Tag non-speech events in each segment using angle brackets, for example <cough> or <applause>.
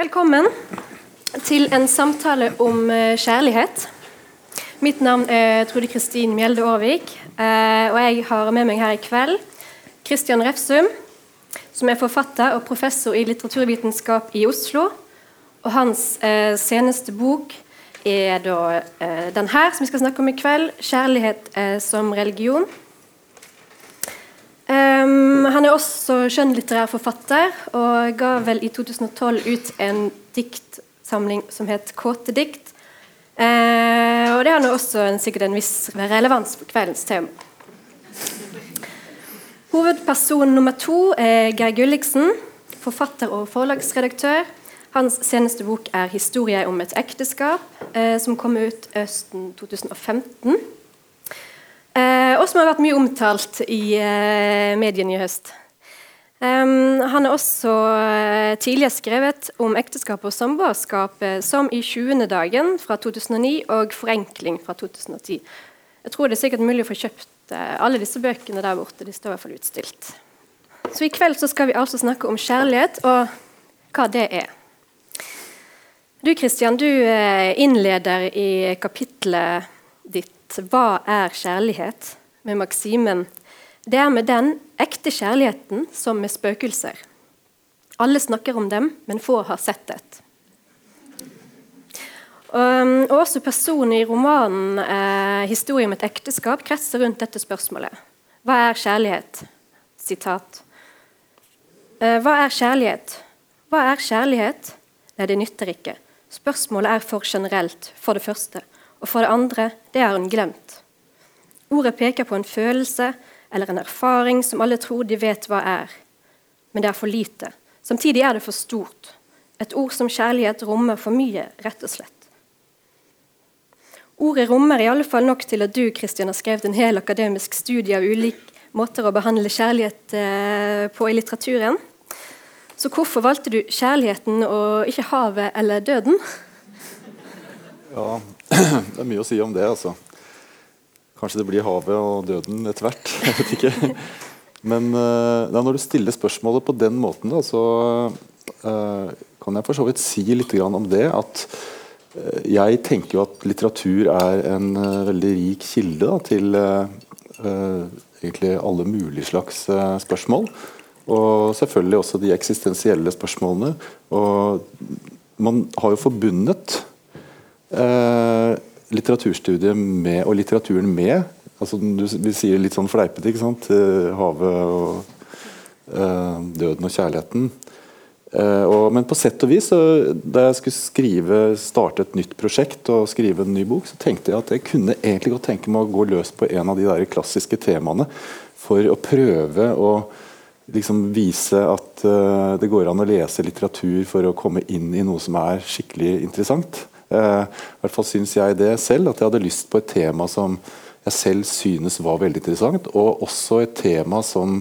Velkommen til en samtale om eh, kjærlighet. Mitt navn er Trude Kristin Mjelde Aarvik, eh, og jeg har med meg her i kveld Kristian Refsum, som er forfatter og professor i litteraturvitenskap i Oslo. Og hans eh, seneste bok er da den her, som vi skal snakke om i kveld, 'Kjærlighet som religion'. Um, han er også skjønnlitterær forfatter, og ga vel i 2012 ut en diktsamling som het 'Kåte dikt'. Uh, og det har nå også en, sikkert en viss relevans for kveldens tema. Hovedperson nummer to er Geir Gulliksen, forfatter og forlagsredaktør. Hans seneste bok er 'Historie om et ekteskap', uh, som kom ut østen 2015. Eh, og som har vært mye omtalt i eh, mediene i høst. Um, han har også uh, tidligere skrevet om ekteskap og samboerskap, som i 20. dagen fra 2009 og Forenkling fra 2010. Jeg tror det er sikkert mulig å få kjøpt uh, alle disse bøkene der borte. De står i hvert fall utstilt. Så I kveld så skal vi altså snakke om kjærlighet og hva det er. Du Kristian, du uh, innleder i kapitlet ditt 'Hva er kjærlighet?' med maksimen 'Det er med den ekte kjærligheten som med spøkelser'. Alle snakker om dem, men få har sett. Um, og også personen i romanen eh, 'Historie om et ekteskap' kretser rundt dette spørsmålet. Hva er kjærlighet? Sitat. Eh, hva er kjærlighet? Hva er kjærlighet? Nei, det nytter ikke. Spørsmålet er for generelt, for det første. Og for det andre, det har hun glemt. Ordet peker på en følelse eller en erfaring som alle tror de vet hva er. Men det er for lite. Samtidig er det for stort. Et ord som kjærlighet rommer for mye, rett og slett. Ordet rommer i alle fall nok til at du Christian, har skrevet en hel akademisk studie av ulike måter å behandle kjærlighet eh, på i litteraturen. Så hvorfor valgte du kjærligheten og ikke havet eller døden? Ja, det er mye å si om det, altså. Kanskje det blir havet og døden etter hvert. <laughs> Jeg vet ikke. Men uh, når du stiller spørsmålet på den måten, da, så uh, kan jeg for så vidt si litt om det. At uh, jeg tenker jo at litteratur er en veldig rik kilde da, til egentlig alle mulige slags spørsmål. Og selvfølgelig også de eksistensielle spørsmålene. Og man har jo forbundet eh, litteraturstudiet med, og litteraturen med altså Du vi sier litt sånn fleipete, ikke sant? Eh, havet og eh, døden og kjærligheten. Eh, og, men på sett og vis, så, da jeg skulle skrive, starte et nytt prosjekt og skrive en ny bok, så tenkte jeg at jeg kunne egentlig godt tenke meg å gå løs på en av de der klassiske temaene for å prøve å liksom vise at uh, det går an å lese litteratur for å komme inn i noe som er skikkelig interessant. Uh, I hvert fall syns jeg det selv, at jeg hadde lyst på et tema som jeg selv synes var veldig interessant, og også et tema som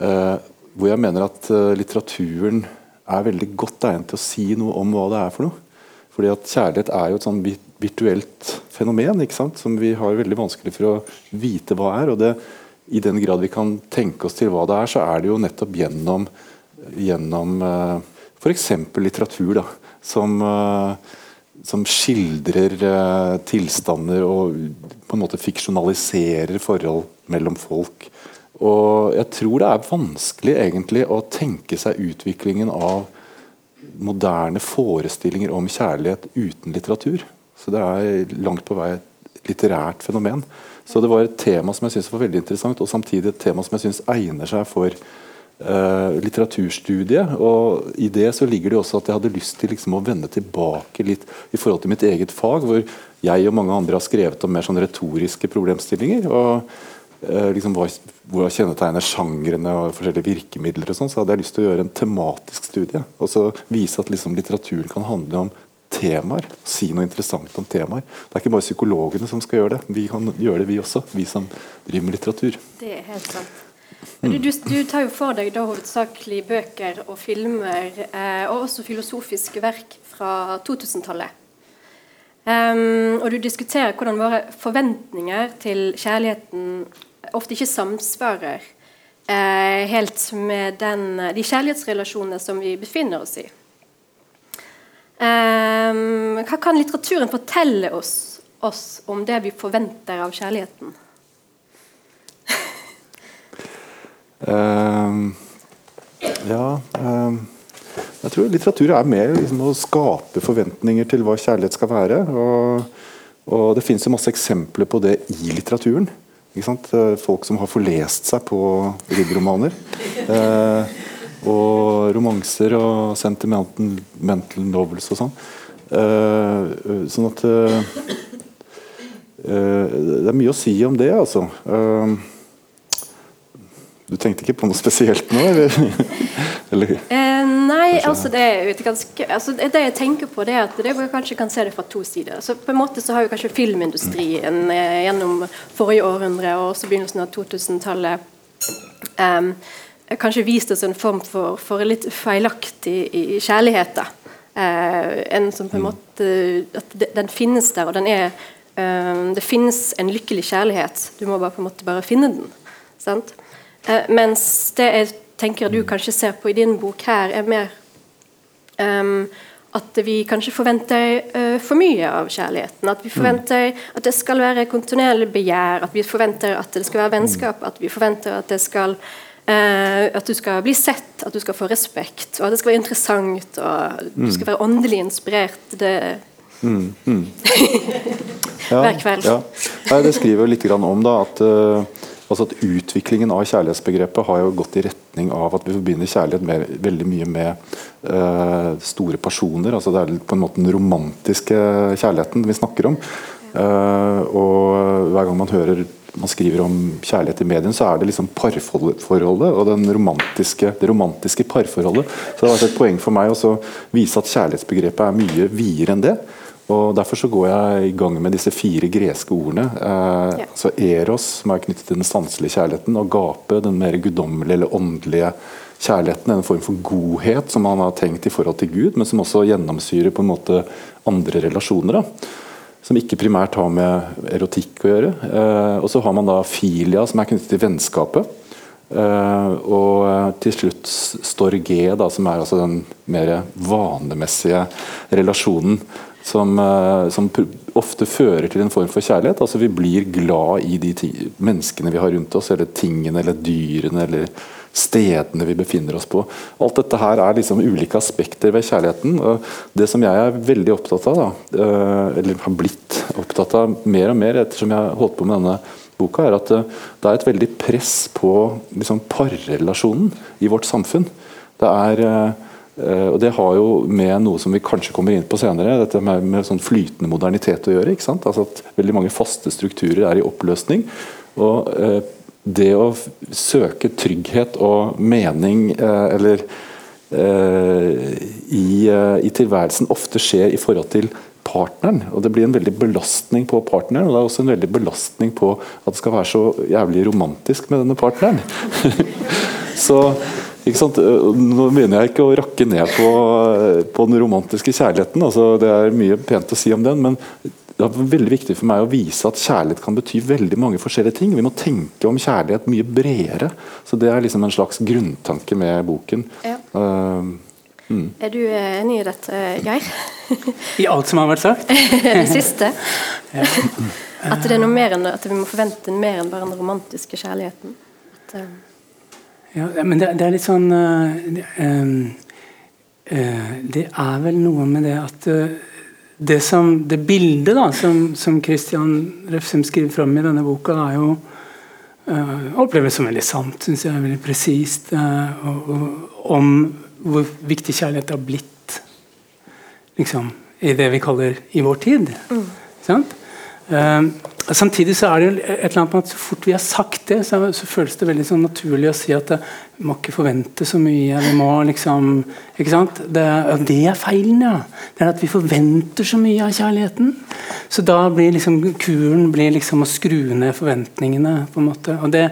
uh, hvor jeg mener at uh, litteraturen er veldig godt egnet til å si noe om hva det er for noe. Fordi at Kjærlighet er jo et sånn virtuelt fenomen ikke sant? som vi har veldig vanskelig for å vite hva er. og det, I den grad vi kan tenke oss til hva det er, så er det jo nettopp gjennom, gjennom f.eks. litteratur. da, som som skildrer uh, tilstander og på en måte fiksjonaliserer forhold mellom folk. Og jeg tror det er vanskelig egentlig å tenke seg utviklingen av moderne forestillinger om kjærlighet uten litteratur. Så det er langt på vei et litterært fenomen. Så det var et tema som jeg synes var veldig interessant, og samtidig et tema som jeg synes egner seg for litteraturstudie. Og I det så ligger det også at jeg hadde lyst til liksom å vende tilbake litt i forhold til mitt eget fag, hvor jeg og mange andre har skrevet om mer sånn retoriske problemstillinger. og uh, liksom hva, hva kjennetegner sjangrene og forskjellige virkemidler, og sånn, så hadde jeg lyst til å gjøre en tematisk studie. Og så vise at liksom litteraturen kan handle om temaer. Si noe interessant om temaer. Det er ikke bare psykologene som skal gjøre det. Vi kan gjøre det, vi også. Vi som driver med litteratur. Det er helt sant. Du, du, du, tar jo for deg da hovedsakelig bøker og filmer, eh, og også filosofiske verk fra 2000-tallet. Um, ehm, og du diskuterer hvordan våre forventninger til kjærligheten ofte ikke samsvarer eh, helt med den, de kjærlighetsrelasjonene som vi befinner oss i. Um, hva kan litteraturen fortelle oss, oss, om det vi forventer av kjærligheten? um, ja um, Jeg tror litteratur er mer liksom, å skape forventninger til hva kjærlighet skal være. Og, og det finnes jo masse eksempler på det i litteraturen. Folk som har forlest seg på riddromaner. Uh, og romanser og sentimental novels og sånn. Uh, sånn at uh, Det er mye å si om det, altså. Uh, du tenkte ikke på noe spesielt nå, eller? <laughs> eller? nei, altså det, ganske, altså det, jeg tenker på, det er at det, jeg kanskje kan se det fra to sider. Altså på en måte så har jo kanskje filmindustrien gjennom forrige århundre og også begynnelsen av 2000-tallet eh, kanskje vist oss en form for, for litt feilaktig kjærlighet. da. Eh, en som på en mm. måte At den finnes der, og den er eh, Det finnes en lykkelig kjærlighet. Du må bare på en måte bare finne den. Sant? Eh, mens det jeg tenker du kanskje ser på i din bok her, er mer um, at vi kanskje forventer uh, for mye av kjærligheten. At vi mm. forventer at det skal være kontinuerlig begjær, at vi forventer at det skal være vennskap, at vi forventer at det skal Uh, at du skal bli sett, at du skal få respekt, og at det skal være interessant, og du mm. skal være åndelig inspirert. Det mm, mm. <laughs> Hver kveld. Ja. Nei, det skriver litt om da, at, uh, altså at, utviklingen av kjærlighetsbegrepet har jo gått i retning av at vi forbinder kjærlighet med, veldig mye med uh, store personer. altså Det er på en måte den romantiske kjærligheten vi snakker om. Uh, og hver gang man hører man skriver om kjærlighet i medien, så er det liksom parforholdet og romantiske, det romantiske parforholdet. Så det har vært et poeng for meg å vise at kjærlighetsbegrepet er mye videre enn det. Og Derfor så går jeg i gang med disse fire greske ordene. Eh, ja. Så Eros, som er knyttet til den sanselige kjærligheten, og gape, den mer guddommelige eller åndelige kjærligheten. En form for godhet som man har tenkt i forhold til Gud, men som også gjennomsyrer på en måte andre relasjoner. da som ikke primært har med erotikk å gjøre. Eh, og så har man da filia, som er knyttet til vennskapet. Eh, og til slutt storge, da, som er altså den mer vanemessige relasjonen. Som, eh, som, ofte fører til en form for kjærlighet. altså Vi blir glad i de menneskene vi har rundt oss, eller tingene eller dyrene. eller stedene vi befinner oss på. Alt dette her er liksom ulike aspekter ved kjærligheten. og Det som jeg er veldig opptatt av, da, eh, eller har blitt opptatt av mer og mer ettersom jeg holdt på med denne boka, er at eh, det er et veldig press på liksom, parrelasjonen i vårt samfunn. Det er og Det har jo med noe som vi kanskje kommer inn på senere, dette med, med sånn flytende modernitet å gjøre. ikke sant? Altså at Veldig mange faste strukturer er i oppløsning. og eh, det å søke trygghet og mening eh, eller eh, i, eh, i, tilværelsen ofte skjer i forhold til partneren. og Det blir en veldig belastning på partneren, og det er også en veldig belastning på at det skal være så jævlig romantisk med denne partneren. <laughs> så Nå begynner jeg ikke å rakke ned på, på den romantiske kjærligheten. altså Det er mye pent å si om den, men det er veldig viktig for meg å vise at kjærlighet kan bety veldig mange forskjellige ting. Vi må tenke om kjærlighet mye bredere. Så Det er liksom en slags grunntanke med boken. Ja. Uh, mm. Er du enig i dette, Geir? I alt som har vært sagt? <laughs> det siste. <laughs> At det er noe mer enn at vi må forvente mer enn bare den romantiske kjærligheten. At, uh... ja, men det, det, er litt sånn uh, det, uh, det, er vel noe med det at det, som, det bildet da, som, som Christian Refsum skriver fram i denne boka, er jo oppleves som veldig sant, syns jeg. Veldig presist. Uh, om hvor viktig kjærlighet har blitt liksom, i det vi kaller i vår tid. Mm. Sant? Uh, samtidig så er det jo et eller annet med at så fort vi har sagt det, så, så føles det veldig sånn naturlig å si at vi må ikke forvente så mye. Vi må liksom ikke sant? Det, det er feilen, ja. Det er at vi forventer så mye av kjærligheten. Så da blir liksom kuren blir liksom å skru ned forventningene. på en måte. Og det,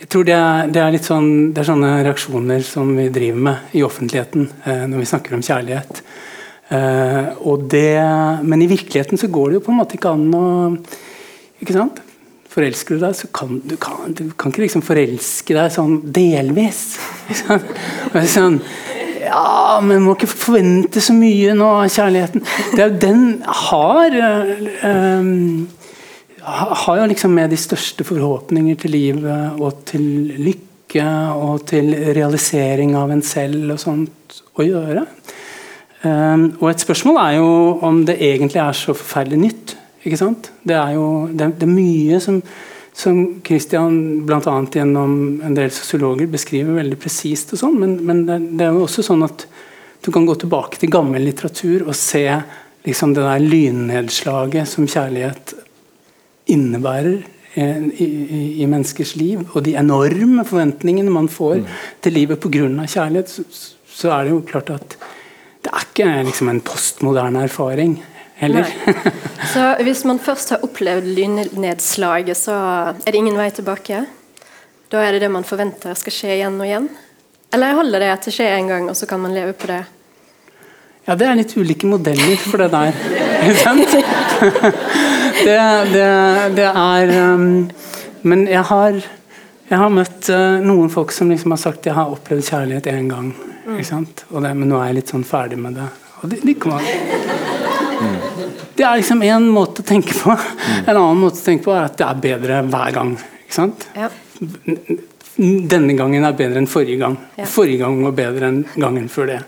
jeg tror det er, det er, litt sånn, det er sånne reaksjoner som vi driver med i offentligheten eh, når vi snakker om kjærlighet. Eh, det, men i virkeligheten så går det jo på en måte ikke an å ikke sant? Forelsker du deg, så kan du, kan, du kan ikke liksom forelske deg sånn delvis. sånn, Ja, men må ikke forvente så mye nå av kjærligheten. Det er den har um, Har jo liksom med de største forhåpninger til livet og til lykke og til realisering av en selv og sånt å gjøre. Um, og et spørsmål er jo om det egentlig er så forferdelig nytt. Ikke sant? Det er jo det, det er mye som som Christian bl.a. gjennom en del sosiologer beskriver veldig presist. Sånn, men, men det, det, er jo også sånn at du kan gå tilbake til gammel litteratur og se liksom, det der lynnedslaget som kjærlighet innebærer i, i, i, menneskers liv, og de enorme forventningene man får mm. til livet pga. kjærlighet, så, så, er det jo klart at det er ikke liksom, en postmoderne erfaring heller. så hvis man først har opplevd lynnedslaget, så er det ingen vei tilbake? Da er det det man forventer skal skje igjen og igjen? Eller holder det at det skjer en gang, og så kan man leve på det? Ja, det er litt ulike modeller for det der. <laughs> det, det, det, er um, Men jeg har, jeg har møtt uh, noen folk som liksom har sagt jeg har opplevd kjærlighet én gang. Mm. Det, men nå er jeg litt sånn ferdig med det. Og det, det kan man det er liksom én måte å tenke på. En annen måte å tenke på er at det er bedre hver gang. Ikke sant? Ja. Denne gangen er bedre enn forrige gang. Ja. Forrige gang var bedre enn gangen før det.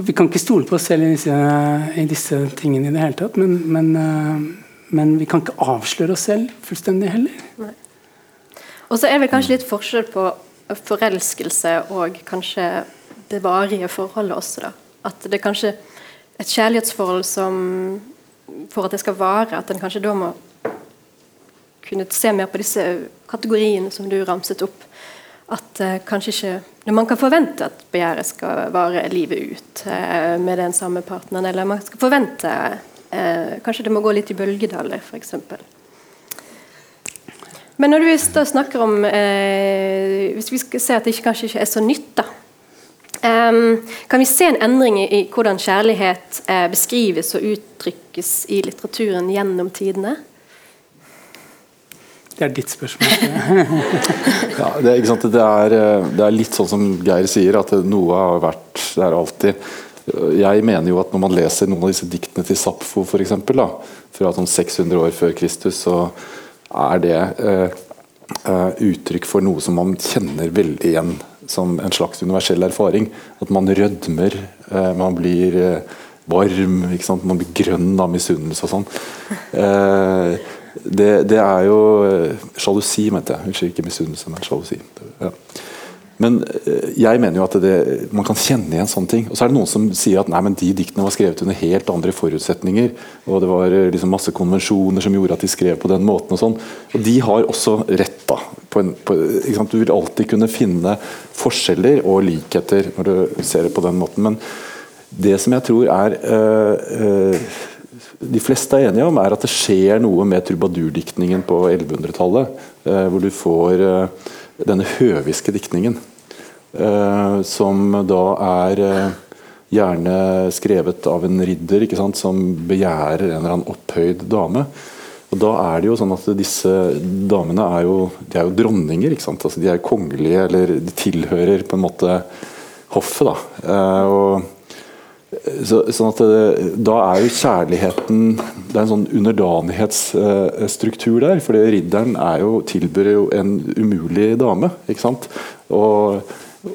Vi kan ikke stole på oss selv i disse, i disse tingene i det hele tatt, men, men, uh, men, vi kan ikke avsløre oss selv fullstendig heller. Nei. Og så er det kanskje litt forskjell på forelskelse og kanskje det varige forholdet også. da. At det er kanskje et kjærlighetsforhold som For at det skal vare, at en kanskje da må kunne se mer på disse kategoriene som du ramset opp. At eh, kanskje ikke når Man kan forvente at begjæret skal vare livet ut eh, med den samme partneren. Eller man skal forvente eh, Kanskje det må gå litt i bølgedaler, f.eks. Men når du snakker om Hvis vi skal se at det kanskje ikke er så nytt, da kan vi se en endring i, hvordan kjærlighet uh, beskrives og uttrykkes i litteraturen gjennom tidene? Det er ditt spørsmål. <laughs> <laughs> ja, det, det, er, eh, det, er, litt sånn som Geir sier, at noe har vært Det er alltid Jeg mener jo at når man leser noen av disse diktene til Sapfo f.eks., fra sånn 600 år før Kristus, så er det uh, uh, uttrykk for noe som man kjenner veldig igjen som en slags universell erfaring. At man rødmer, eh, man blir eh, varm, man blir grønn av misunnelse og sånn. Eh, det, det, er jo Sjalusi, mente jeg. Unnskyld, ikke misunnelse, men sjalusi. Ja. Men eh, jeg mener jo at det, man kan kjenne igjen sånne ting. Og så er det noen som sier at nei, men de diktene var skrevet under helt andre forutsetninger. Og det var eh, liksom masse konvensjoner som gjorde at de skrev på den måten. Og sånn. Og de har også rett, da. På en, på, du vil alltid kunne finne forskjeller og likheter når du ser det på den måten. Men det som jeg tror er øh, øh, de fleste er enige om, er at det skjer noe med trubadurdiktningen på 1100-tallet. Øh, hvor du får denne høviske diktningen. Uh, som da er uh, gjerne skrevet av en ridder som begjærer en eller annen opphøyd dame. Og da er det jo sånn at Disse damene er jo, er jo dronninger. ikke sant? Altså, de er kongelige, eller de tilhører på en måte hoffet. da. Uh, og så, sånn at det, Da er jo kjærligheten Det er en sånn underdanighetsstruktur der. for ridderen er jo, tilbyr jo en umulig dame. ikke sant? Og,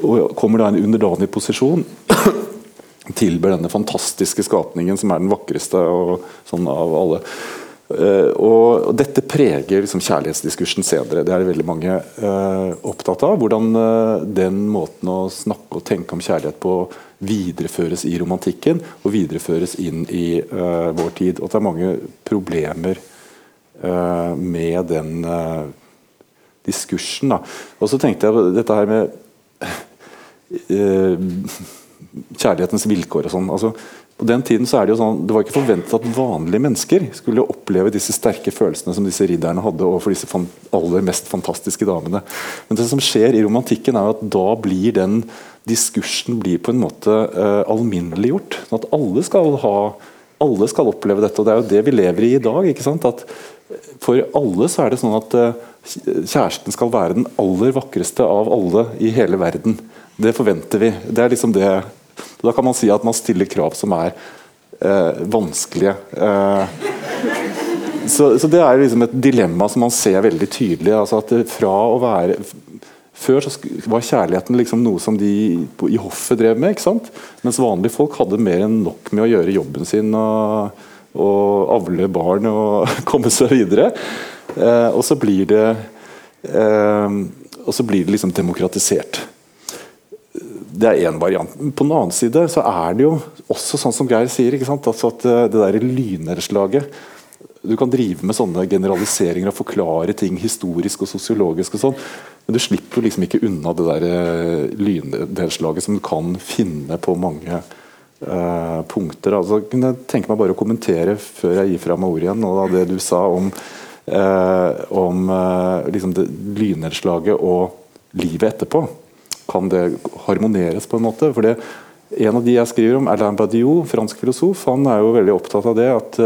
og kommer da i en underdanig posisjon <coughs> tilber denne fantastiske skapningen som er den vakreste og, sånn av alle. Uh, og, Dette preger liksom kjærlighetsdiskursen senere. Det er veldig mange uh, opptatt av. Hvordan uh, den måten å snakke og tenke om kjærlighet på videreføres i romantikken og videreføres inn i vår tid. Og at det er mange problemer med den diskursen. Da. Og så tenkte jeg dette her med kjærlighetens vilkår og sånn. altså på den tiden så er Det jo sånn, det var ikke forventet at vanlige mennesker skulle oppleve disse sterke følelsene som disse ridderne hadde overfor disse aller mest fantastiske damene. Men det som skjer i romantikken er jo at da blir den diskursen blir på en måte uh, alminneliggjort. Sånn at alle skal, ha, alle skal oppleve dette. og Det er jo det vi lever i i dag. ikke sant? At For alle så er det sånn at uh, kjæresten skal være den aller vakreste av alle i hele verden. Det forventer vi. Det liksom det Da kan man si at man stiller krav som er eh, vanskelige. Eh, så, så, det er liksom et dilemma som man ser veldig tydelig. altså fra å være før var kjærligheten liksom noe som de i hoffet drev med, mens vanlige folk hadde mer enn nok med å gjøre jobben sin og, og avle barn og <laughs> komme seg videre. Eh, og så blir det eh, og så blir det liksom demokratisert. Det er én variant. På den annen side så er det jo også sånn som Geir sier? Altså at eh, det der lynnedslaget du kan drive med sånne generaliseringer og forklare ting historisk og sosiologisk. og sånn, Men du slipper jo liksom ikke unna det der uh, lynnedslaget som du kan finne på mange uh, punkter. altså kunne tenke meg bare å kommentere før jeg gir fra meg ordet igjen, og da det du sa om, uh, om liksom det lynnedslaget og livet etterpå. Kan det harmoneres på en måte? For det, En av de jeg skriver om, Alain Badiou, fransk filosof, han er jo veldig opptatt av det. at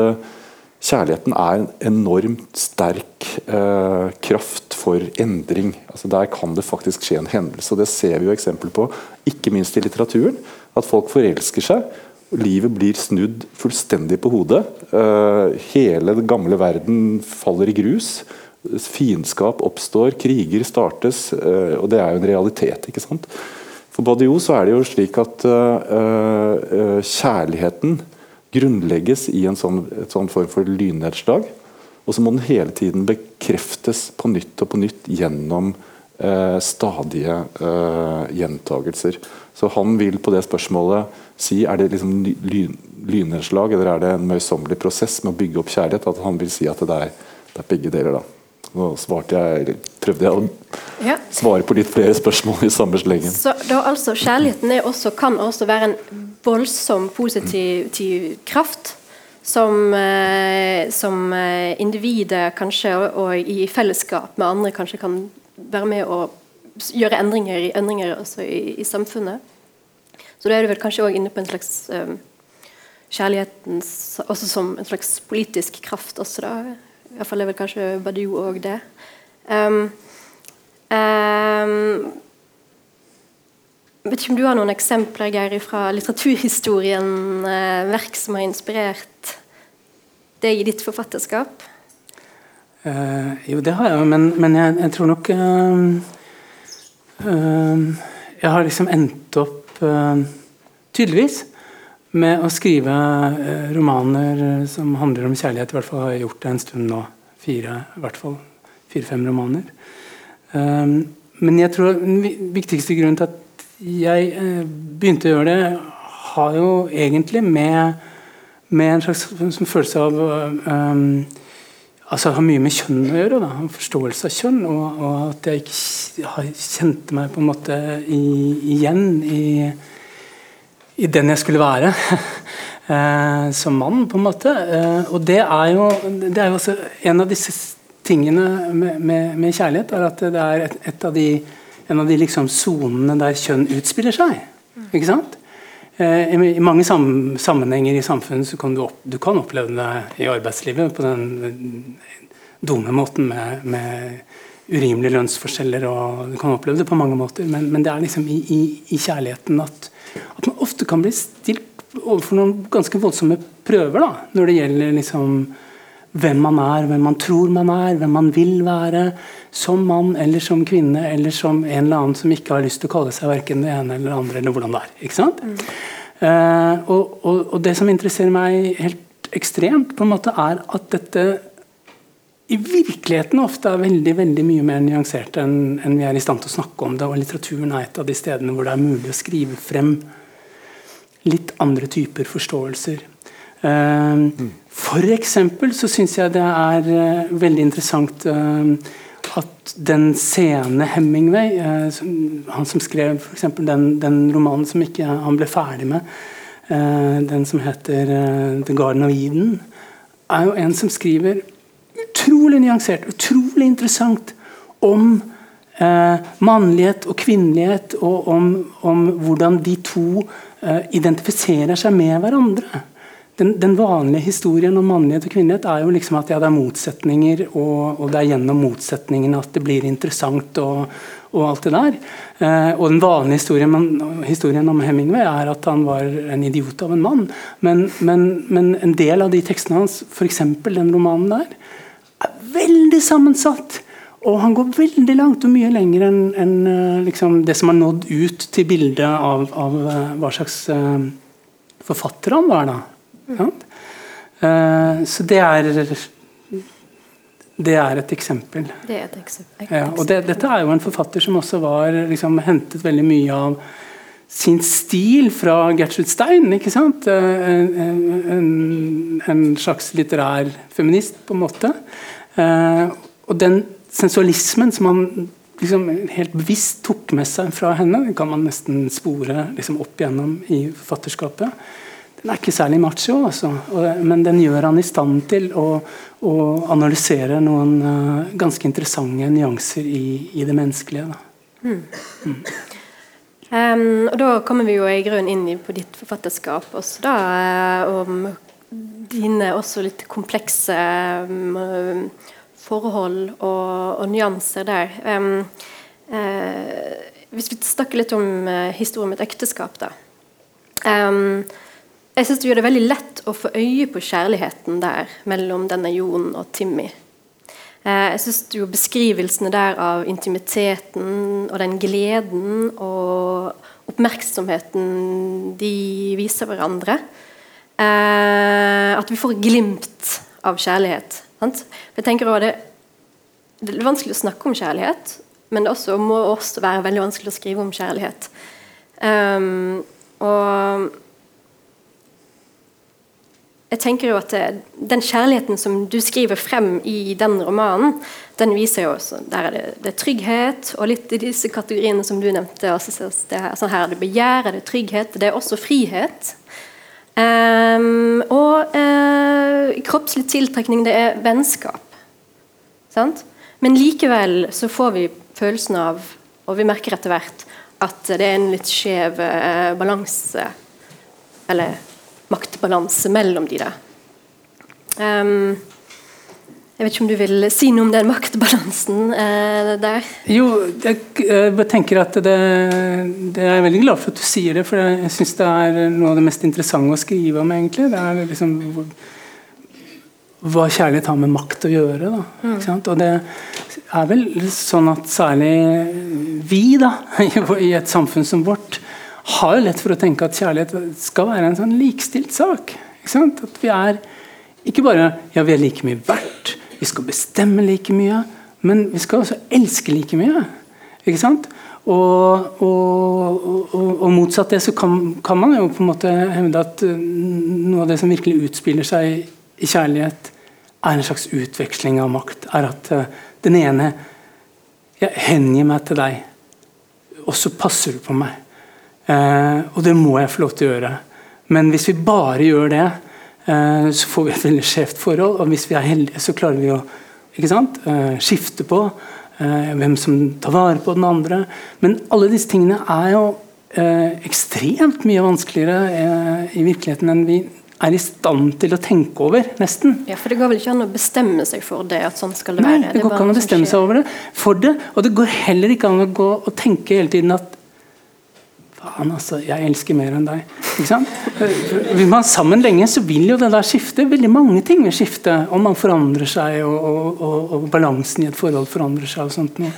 Kjærligheten er en enormt sterk eh, kraft for endring. Altså Der kan det faktisk skje en hendelse. og Det ser vi jo eksempler på, ikke minst i litteraturen. At folk forelsker seg. Livet blir snudd fullstendig på hodet. Eh, hele den gamle verden faller i grus. Fiendskap oppstår, kriger startes. Eh, og det er jo en realitet. ikke sant? For Badiou så er det jo slik at eh, eh, kjærligheten grunnlegges i en sånn, sånn form for lynnedslag. Og så må den hele tiden bekreftes på nytt og på nytt gjennom eh, stadige eh, gjentagelser. Så han vil på det spørsmålet si er det liksom lyn, lynnedslag eller er det en møysommelig prosess med å bygge opp kjærlighet. At han vil si at det er, det er begge deler. da. Nå svarte jeg, prøvde jeg å ja. svare på litt flere spørsmål i samme slengen. Så da altså Kjærligheten også, kan også være en voldsom positiv kraft som, eh, som eh, individet kanskje, og, i fellesskap med andre kanskje kan være med å gjøre endringer, endringer i, i, samfunnet. Så da er du vel kanskje òg inne på en slags um, kjærlighetens Også som en slags politisk kraft også, da. Iallfall er vel kanskje Badiou òg det. Um, um, vet ikke om du har noen eksempler Geir, fra litteraturhistorien, eh, verk som har inspirert deg i ditt forfatterskap? Uh, jo, det har jeg, men, men jeg, jeg, tror nok uh, uh, Jeg har liksom endt opp tydeligvis med å skrive romaner som handler om kjærlighet. I hvert fall har jeg gjort det en stund nå. Fire, i hvert fall fire-fem romaner. men jeg tror den viktigste grunnen til at jeg eh, begynte å gjøre det, har jo egentlig med, med en slags følelse av um, altså har mye med kjønn å gjøre. Da, forståelse av kjønn. Og, og, at jeg ikke kjente meg på en måte i, igjen i, i, den jeg skulle være. <laughs> eh, som mann, på en måte. Eh, og det er jo, det er jo også en av disse tingene med, med, med kjærlighet, er at det er et, et av de en av de liksom sonene der kjønn utspiller seg. Ikke sant? Eh, I mange sammenhenger i samfunnet så kan du, opp, du kan oppleve det i arbeidslivet på den dumme måten med, med urimelige lønnsforskjeller. og Du kan oppleve det på mange måter, men, men det er liksom i, i, i kjærligheten at, at, man ofte kan bli stilt overfor noen ganske voldsomme prøver da, når det gjelder liksom hvem man er, hvem man tror man er, hvem man vil være. Som mann eller som kvinne eller som en eller annen som ikke har lyst til å kalle seg verken det ene eller det andre. eller hvordan det er, ikke sant? Mm. Uh, og, og, og, det som interesserer meg helt ekstremt, på en måte er at dette i virkeligheten ofte er veldig veldig mye mer nyansert enn, enn vi er i stand til å snakke om det. Og litteraturen er et av de stedene hvor det er mulig å skrive frem litt andre typer forståelser. Uh, mm. For så syns jeg det er uh, veldig interessant uh, at den sene Hemingway, uh, han som skrev for den, den romanen som ikke han ble ferdig med, den som heter 'The Garden of Eden', er jo en som skriver utrolig nyansert, utrolig interessant om mannlighet og kvinnelighet, og om, om hvordan de to identifiserer seg med hverandre den, den, vanlige historien om mannlighet og kvinnelighet er jo liksom at ja, det er motsetninger, og, og, det er gjennom motsetningene at det blir interessant. Og, og alt det der. Eh, og den vanlige historien, man, historien, om Hemingway er at han var en idiot av en mann. Men, men, men en del av de tekstene hans, f.eks. den romanen der, er veldig sammensatt. Og han går veldig langt og mye lenger enn en, eh, liksom, det som har nådd ut til bildet av, av uh, hva slags uh, forfatter han var. da. Ja? Uh, så det er det er et eksempel. Det er et eksempel. Ja, og det, dette er jo en forfatter som også var liksom, hentet veldig mye av sin stil fra Gertrud Stein. ikke sant? En, en, en slags litterær feminist, på en måte. og den sensualismen som han liksom helt bevisst tok med seg fra henne, den kan man nesten spore liksom opp igjennom i forfatterskapet. Den er ikke særlig macho, altså. men den gjør han i stand til å, å analysere noen uh, ganske interessante nyanser i, i det menneskelige. Mm. Mm. Um, og Da kommer vi jo i grunnen inn på ditt forfatterskap også, da, uh, om dine også litt komplekse um, forhold og, og nyanser der. Um, uh, hvis vi snakker litt om uh, historien om et ekteskap, da. Um, jeg syns det gjør det veldig lett å få øye på kjærligheten der mellom denne Jon og Timmy. Uh, jeg syns beskrivelsene der av intimiteten og den gleden og oppmerksomheten de viser hverandre At vi får glimt av kjærlighet jeg tenker også det, det er vanskelig å snakke om kjærlighet, men det også, må også være veldig vanskelig å skrive om kjærlighet. Um, og jeg tenker jo at det, Den kjærligheten som du skriver frem i den romanen, den viser jo også Der er det, det er trygghet, og litt i disse kategoriene som du nevnte. Altså, det er, sånn her er det begjær, er trygghet. Det er også frihet. Um, og uh, kroppslig tiltrekning, det er vennskap. Sant? Men likevel så får vi følelsen av, og vi merker etter hvert, at det er en litt skjev uh, balanse, eller maktbalanse, mellom de der. Um, jeg vet ikke om du vil si noe om den maktbalansen eh, der? Jo, jeg, jeg tenker at det, det, er jeg veldig glad for at du sier det, for jeg syns det er noe av det mest interessante å skrive om. egentlig. Det er liksom hva kjærlighet har med makt å gjøre. Da, mm. Og det er vel sånn at særlig vi da, <laughs> i et samfunn som vårt har jo lett for å tenke at kjærlighet skal være en sånn likestilt sak. At vi er ikke bare ja, vi er like mye verdt, vi skal bestemme like mye, men vi skal også elske like mye. Ikke sant? Og, og, og, og motsatt det så kan, kan, man jo på en måte hevde at uh, noe av det som virkelig utspiller seg i kjærlighet, er en slags utveksling av makt. Er at uh, den ene Jeg hengir meg til deg, og så passer du på meg. Eh, og det må jeg få lov til å gjøre. Men hvis vi bare gjør det, Eh, så får vi et veldig skjevt forhold. Og hvis vi er heldige, så klarer vi å sant, eh, skifte på eh, hvem som tar vare på den andre. Men alle disse tingene er jo ekstremt mye vanskeligere i virkeligheten enn vi er i stand til å tenke over, nesten. Ja, For det går vel ikke an å bestemme seg for det? at sånn skal det Nei, være? det går ikke an å bestemme seg over det, for det. Og det går heller ikke an å gå og tenke hele tiden at Faen, altså. Jeg elsker mer enn deg. Ikke sant? Hvis man sammen lenge, så vil jo det der skifte. Veldig mange ting vil skifte. Om man forandrer seg, og, og, og, og balansen i et forhold forandrer seg. og sånt noe.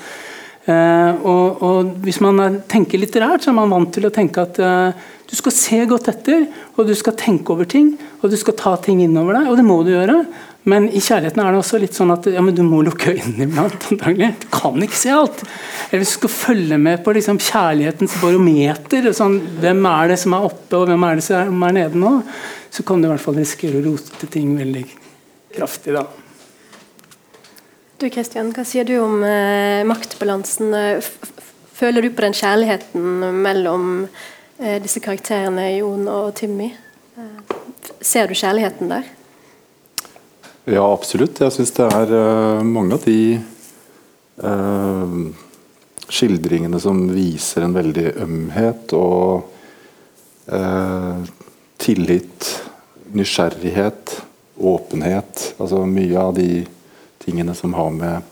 Uh, og, og, Hvis man er, tenker litterært, så er man vant til å tenke at uh, du skal se godt etter, og du skal tenke over ting, og du skal ta ting innover deg. Og det må du gjøre. Men i kjærligheten er det også litt sånn at ja, du må lukke øynene iblant. <laughs> antagelig. Du kan ikke se alt. Eller hvis du skal følge med på liksom, kjærlighetens barometer, sånn, hvem er det som er oppe, og hvem er det som er nede nå, så kan du i hvert fall risikere å rote ting veldig kraftig. da. Du Kristian, hva sier du om eh, maktbalansen? Føler du på den kjærligheten mellom eh, disse karakterene Jon og Timmy? Eh, ser du kjærligheten der? Ja, absolutt. Jeg syns det er uh, mange av de eh, skildringene som viser en veldig ømhet og eh, tillit, nysgjerrighet, åpenhet. Altså mye av de tingene som har med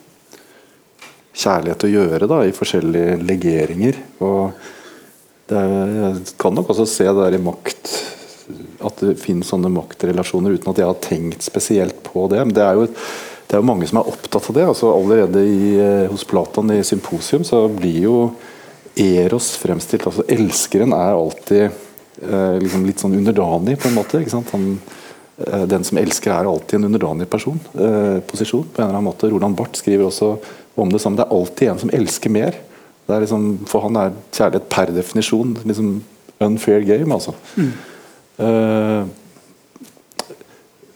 kjærlighet å gjøre da, i forskjellige legeringer. og det er, Jeg kan nok også se det der i makt at det finnes sånne maktrelasjoner uten at jeg har tenkt spesielt på det. Men det er jo, det er jo mange som er opptatt av det. altså Allerede i, eh, hos Platon i Symposium så blir jo Eros fremstilt altså Elskeren er alltid eh, liksom litt sånn underdanig, på en måte. ikke sant? Han, eh, den som elsker, er alltid en underdanig person, eh, posisjon. på en eller annen måte. Roland Barth skriver også om det samme. Det er alltid en som elsker mer. Liksom, for han er kjærlighet per definisjon liksom unfair game. altså. Mm. Uh,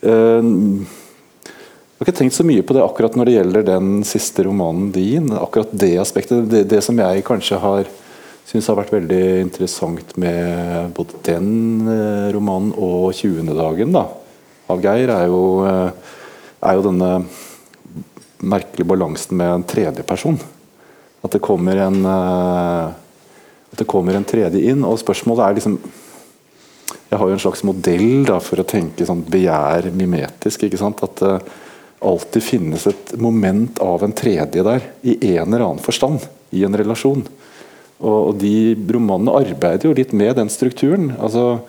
uh, jeg har ikke tenkt så mye på det akkurat når det gjelder den siste romanen din. akkurat Det aspektet. Det, det som jeg kanskje har syns har vært veldig interessant med både den uh, romanen og 20. dagen da, av Geir, er jo, er jo denne merkelige balansen med en tredjeperson. At det kommer en at det kommer en tredje inn. og Spørsmålet er liksom jeg har jo en slags modell da, for å tenke sånn begjær mimetisk. ikke sant? At det uh, alltid finnes et moment av en tredje der, i en eller annen forstand, i en relasjon. Og, og De romanene arbeider jo litt med den strukturen. altså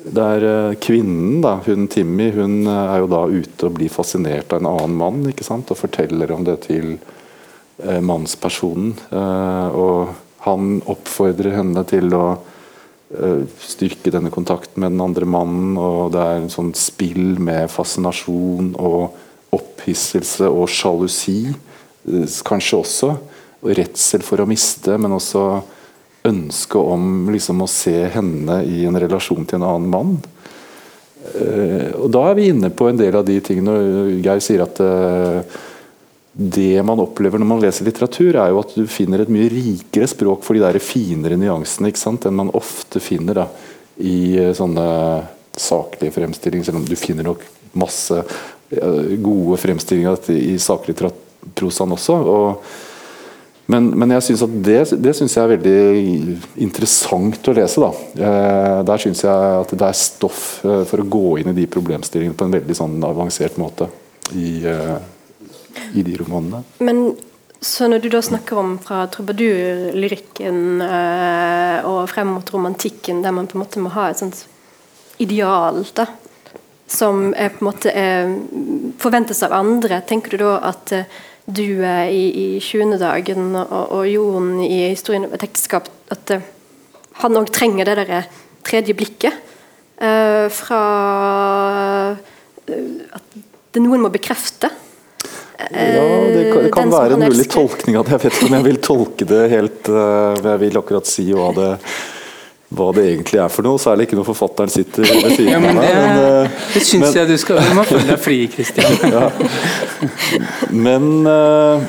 der uh, Kvinnen, da, hun Timmy, hun uh, er jo da ute og blir fascinert av en annen mann ikke sant? og forteller om det til mannspersonen. og han oppfordrer henne til å Eh, styrke denne kontakten med den andre mannen. og Det er en sånn spill med fascinasjon og opphisselse og sjalusi. Eh, kanskje også. Og redsel for å miste, men også ønske om liksom, å se henne i en relasjon til en annen mann. Uh, og Da er vi inne på en del av de tingene Geir sier at det man opplever når man leser litteratur, er jo at du finner et mye rikere språk for de der finere nyansene enn man ofte finner da, i eh, sånne saklige fremstillinger. Selv om du finner nok masse eh, gode fremstillinger i saklitteraturprosaen også. Og, men, men, jeg synes at det, det synes jeg er veldig interessant å lese. Da. Eh, der syns jeg at det er stoff for å gå inn i de problemstillingene på en veldig sånn avansert måte. i i de romanene. Men så når du da snakker om fra trubadurlyrikken øh, og frem mot romantikken, der man på en måte må ha et sånt ideal da, som er på en måte er, forventes av andre, tenker du da at øh, du er i, i 20. dagen og, og Jon i historien om et ekteskap at øh, han òg trenger det der tredje blikket fra at det noen må bekrefte ja, det kan, det kan være en mulig tolkning av det. Jeg vet ikke om jeg vil tolke det helt uh, Jeg vil akkurat si hva det, hva det egentlig er for noe. Særlig ikke når forfatteren sitter ved siden av meg. Men, uh, det syns jeg du skal Du må føle deg fri, Kristian. <laughs> ja. Men uh,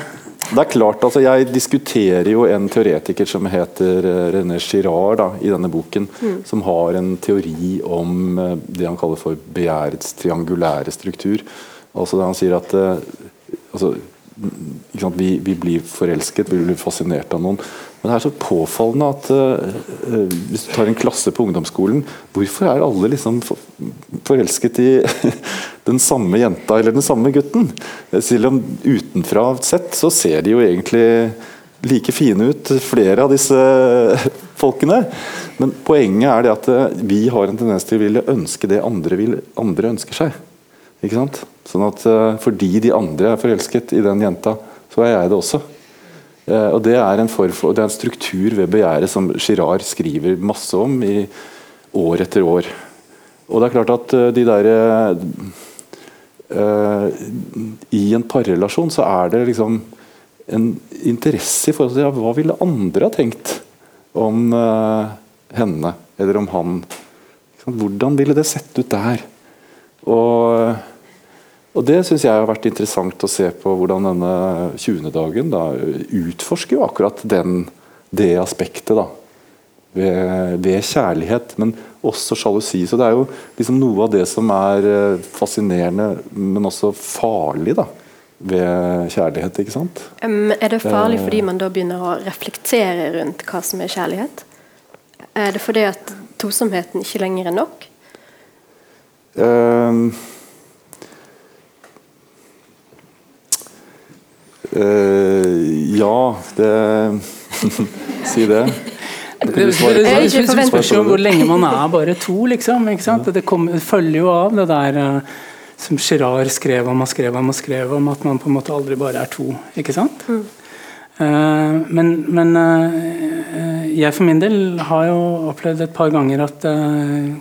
det er klart, altså Jeg diskuterer jo en teoretiker som heter René Girard da, i denne boken. Mm. Som har en teori om det han kaller for begjærets triangulære struktur. Altså Han sier at altså, vi, vi, blir forelsket, vi blir fascinert av noen. Men det er så påfallende at uh, hvis du tar en klasse på ungdomsskolen, hvorfor er alle liksom forelsket i <laughs> den samme jenta eller den samme gutten? Selv om utenfra sett så ser de jo egentlig like fine ut, flere av disse <laughs> folkene. Men poenget er det at vi har en tendens til å ville ønske det andre, vil, andre ønsker seg. Ikke sant? Sånn at uh, Fordi de andre er forelsket i den jenta, så er jeg det også. Uh, og Det er en for, det er en struktur ved begjæret som Girard skriver masse om i år etter år. Og det er klart at uh, de der I en parrelasjon så er det liksom en interesse i forhold til ja, hva ville andre ha tenkt om henne eller om han. Hvordan ville det sett ut der? Og og Det syns jeg har vært interessant å se på hvordan denne 20. dagen da, utforsker jo akkurat den, det aspektet da, ved, ved, kjærlighet, men også sjalusi. Så det er jo liksom noe av det som er eh, fascinerende, men også farlig da, ved kjærlighet. ikke sant? Um, er det farlig fordi man da begynner å reflektere rundt hva som er kjærlighet? Er det fordi at tosomheten ikke lenger er nok? Um, Uh, Ja, det <laughs> Si det. Det, det, det, det, det spørs jo hvor lenge man er bare to, liksom. Det, kom, det, følger jo av det der uh, som Girard skrev om og skrev om og skrev om, at man på en måte aldri bare er to. ikke sant? Mm. Uh, men, men uh, jeg for min del har jo opplevd et par ganger at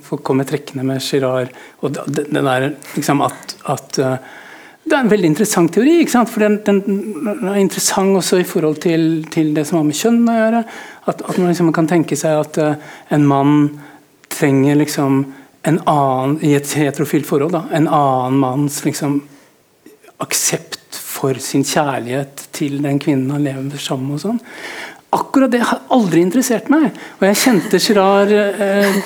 folk kommer trekkende med Girard og det, det der liksom at, at det er en veldig interessant teori. for den, den, er interessant også i forhold til, til, det som har med kjønn å gjøre. At, at man liksom kan tenke seg at uh, en mann trenger liksom en annen i et heterofilt forhold da, en annen manns liksom, aksept for sin kjærlighet til den kvinnen han lever sammen med. og sånn akkurat det har aldri interessert meg. Og jeg kjente Girard, eh,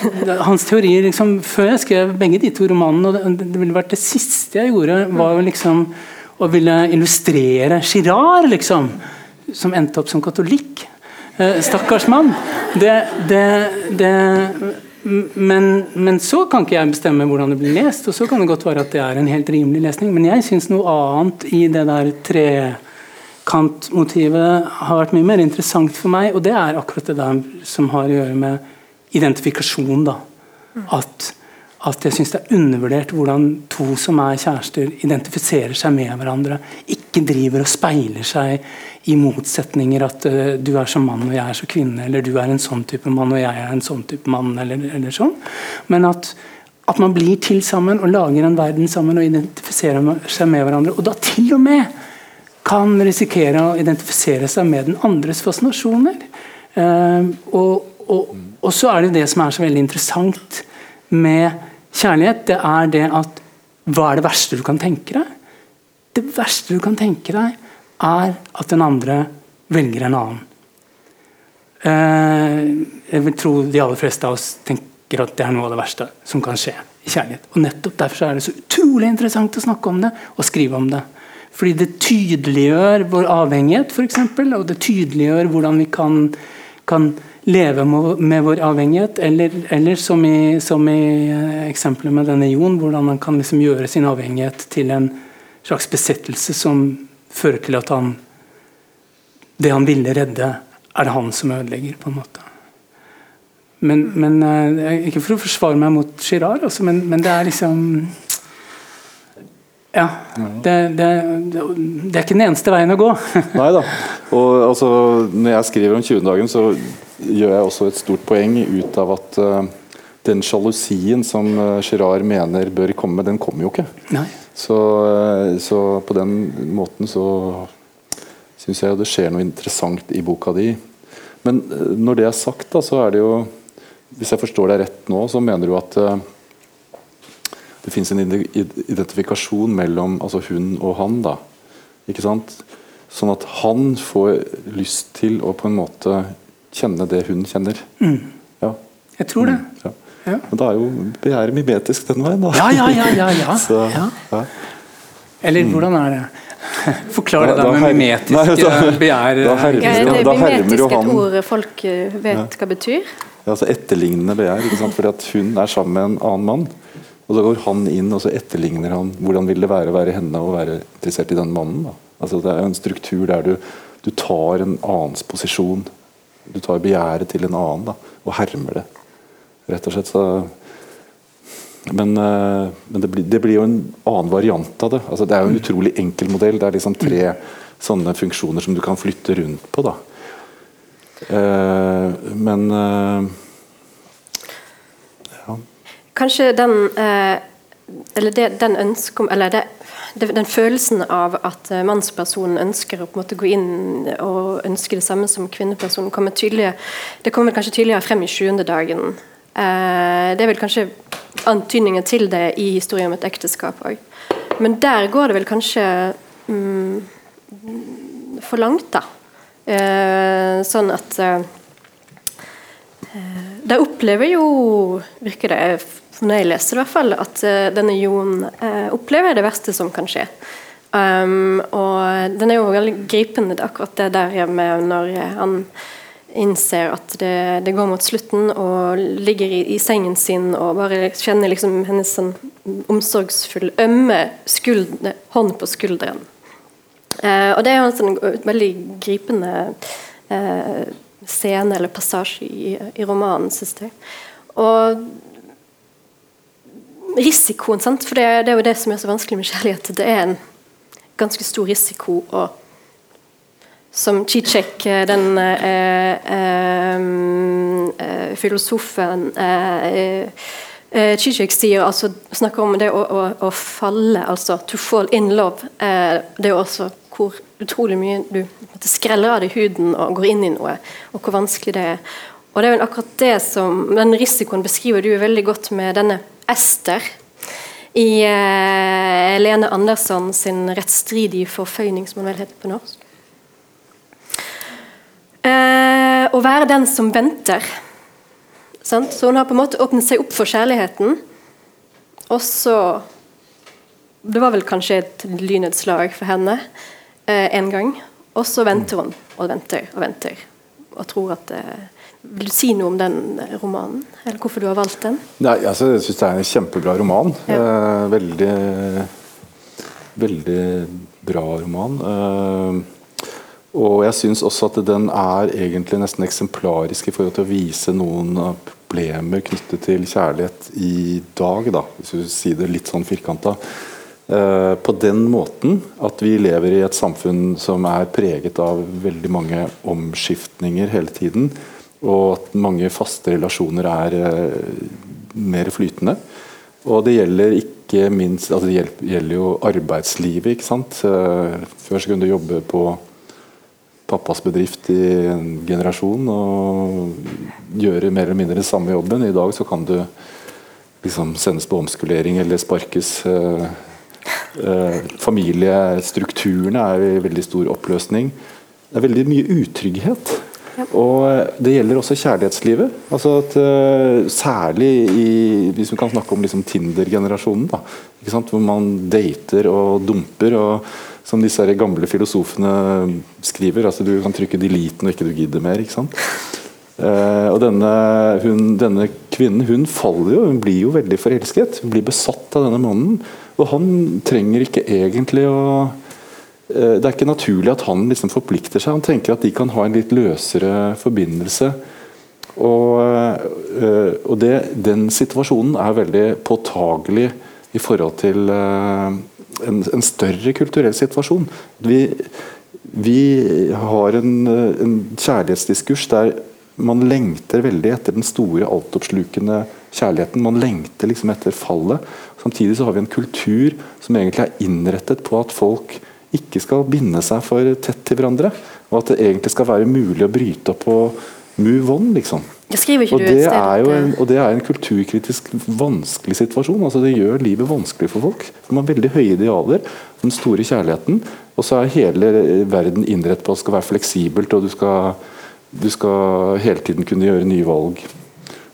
hans teorier liksom, før jeg skrev begge de to romanene. og det, det, ville vært det siste jeg gjorde, var jo liksom å ville illustrere Girard, liksom. Som endte opp som katolikk. Eh, stakkars mann. Det, det, det men, men, så kan ikke jeg bestemme hvordan det blir lest, og så kan det godt være at det er en helt rimelig lesning. Men jeg syns noe annet i det der tre Kant-motivet har vært mye mer interessant for meg, og det er akkurat det der som har å gjøre med identifikasjon. da. At, at jeg syns det er undervurdert hvordan to som er kjærester, identifiserer seg med hverandre. Ikke driver og speiler seg i motsetninger at uh, du er som mann og jeg er som kvinne, eller du er en sånn type mann og jeg er en sånn type mann, eller, eller sånn. Men at, at man blir til sammen og lager en verden sammen og identifiserer seg med hverandre. Og da til og med kan risikere å identifisere seg med den andres fascinasjoner. Uh, og, og, og, så er det det som er så veldig interessant med kjærlighet, det er det at hva er det verste du kan tenke deg? Det verste du kan tenke deg, er at den andre velger en annen. Uh, jeg vil tro de aller fleste av oss tenker at det er noe av det verste som kan skje i kjærlighet. Og nettopp Derfor er det så utrolig interessant å snakke om det og skrive om det. Fordi det tydeliggjør vår avhengighet, f.eks. Og det tydeliggjør hvordan vi kan, kan leve med vår avhengighet. Eller, eller som, i, i, eh, eksempelet med denne Jon, hvordan han kan liksom gjøre sin avhengighet til en slags besettelse som fører til at han Det han ville redde, er det han som ødelegger, på en måte. Men, men eh, Ikke for å forsvare meg mot Girard, altså, men, men det er liksom ja. Det, det, det, er ikke den eneste veien å gå. <laughs> Nei da. Og altså, når jeg skriver om 20-dagen, så gjør jeg også et stort poeng ut av at uh, den sjalusien som uh, Girard mener bør komme, den kommer jo ikke. Så, uh, så, på den måten så syns jeg det skjer noe interessant i boka di. Men når det er sagt, da, så er det jo Hvis jeg forstår deg rett nå, så mener du at det fins en identifikasjon mellom altså hun og han. da, ikke sant? Sånn at han får lyst til å på en måte kjenne det hun kjenner. Mm. Ja. Jeg tror det. Mm, ja. Ja. Men da er jo begjæret mimetisk den veien, da. Ja, ja, ja. ja, ja. <laughs> Så, ja. Eller mm. hvordan er det? <laughs> Forklar det da, da med mimetisk begjær. Da hermer, da hermer jo mimetisk et ord folk eh, vet hva betyr? Ja, altså Etterlignende begjær. ikke sant? Fordi at hun er sammen med en annen mann. Og så går han inn og så etterligner han hvordan vil det være å være henne og være interessert i den mannen. Altså Det er jo en struktur der du, du, tar en annens posisjon. Du tar begjæret til en annen da, og hermer det. Rett og slett så men, uh, men det, blir, det, blir, jo en annen variant av det. Altså, det er jo en utrolig enkel modell. Det er liksom tre sånne funksjoner som du kan flytte rundt på. da. Eh, men uh, Kanskje den eh, Eller det, den ønsken Eller det, den følelsen av at eh, mannspersonen ønsker å på en måte gå inn og ønske det samme som kvinnepersonen, kommer tydeligere, det kommer kanskje tydeligere frem i sjuende dagen. Eh, det er vel kanskje antydninger til det i historien om et ekteskap òg. Men der går det vel kanskje mm, for langt, da. Eh, sånn at eh, eh De opplever jo, virker det når jeg leser i hvert fall, at uh, denne Jon uh, opplever det verste som kan skje. Um, og den er jo veldig gripende, akkurat det der med når han innser at det, det, går mot slutten, og ligger i, i, sengen sin og bare kjenner liksom hennes sånn omsorgsfulle, ømme skuldre, hånd på skulderen. Uh, og det er jo en sånn veldig gripende uh, scene eller passasje i, i romanen, syns jeg. Og risikoen, sant? for det, det, er jo det som er så vanskelig med kjærlighet. Det er en ganske stor risiko. å som Zizek, eh, den eh, eh, eh, filosofen eh, eh, Zizek sier, altså, snakker om det å, å, å, falle, altså 'to fall in love'. det er også hvor utrolig mye du skreller av deg huden og går inn i noe, og hvor vanskelig det er. Og det er jo akkurat det som, Den risikoen beskriver du veldig godt med denne Ester i eh, Lene Andersson sin 'Rettstridige forføyning', som hun vel heter på norsk. Eh, å være den som venter. Sant? Så hun har på en måte åpnet seg opp for kjærligheten. Og så Det var vel kanskje et lynnedslag for henne eh, en gang. Og så venter hun og venter og venter. Og tror at eh, Vil si noe om den romanen? Eller hvorfor du har valgt den? Nei, altså, Jeg syns det er en kjempebra roman. Ja. Eh, veldig Veldig bra roman. Eh, og jeg syns også at den er egentlig nesten eksemplarisk i forhold til å vise noen problemer knyttet til kjærlighet i dag, da, hvis du sier det litt sånn firkanta. Eh, på den måten at vi lever i et samfunn som er preget av veldig mange omskiftninger hele tiden, og at mange faste relasjoner er eh, mer flytende. Og det gjelder ikke minst altså Det gjelder jo arbeidslivet. ikke sant? Eh, før så kunne du jobbe på pappas bedrift i en generasjon og gjøre mer eller mindre den samme jobben. I dag så kan du liksom sendes på omskolering eller sparkes. Eh, familiestrukturene er i veldig stor oppløsning. Det er veldig mye utrygghet. Og Det gjelder også kjærlighetslivet. Altså at, uh, særlig i, hvis vi kan snakke om liksom Tinder-generasjonen. Hvor man dater og dumper. og som disse gamle filosofene skriver. altså Du kan trykke 'delete' når ikke du gidder mer. ikke sant? Uh, og denne, hun, denne, kvinnen hun faller jo, hun blir jo veldig forelsket. Hun blir besatt av denne mannen. Og han trenger ikke egentlig å Det er ikke naturlig at han liksom forplikter seg. Han tenker at de kan ha en litt løsere forbindelse. Og, uh, og det, den situasjonen er veldig påtagelig i forhold til en, en større kulturell situasjon. Vi, vi har en, en, kjærlighetsdiskurs der man lengter veldig etter den store, altoppslukende kjærligheten. Man lengter liksom etter fallet. Samtidig så har vi en kultur som egentlig er innrettet på at folk ikke skal binde seg for tett til hverandre. Og at det egentlig skal være mulig å bryte opp og move on. liksom. Og det, er jo en, og det er en kulturkritisk vanskelig situasjon. altså Det gjør livet vanskelig for folk. Man har veldig høye idealer, den store kjærligheten. Og så er hele verden innrettet på at det skal være fleksibelt, og du skal, du skal hele tiden kunne gjøre nye valg.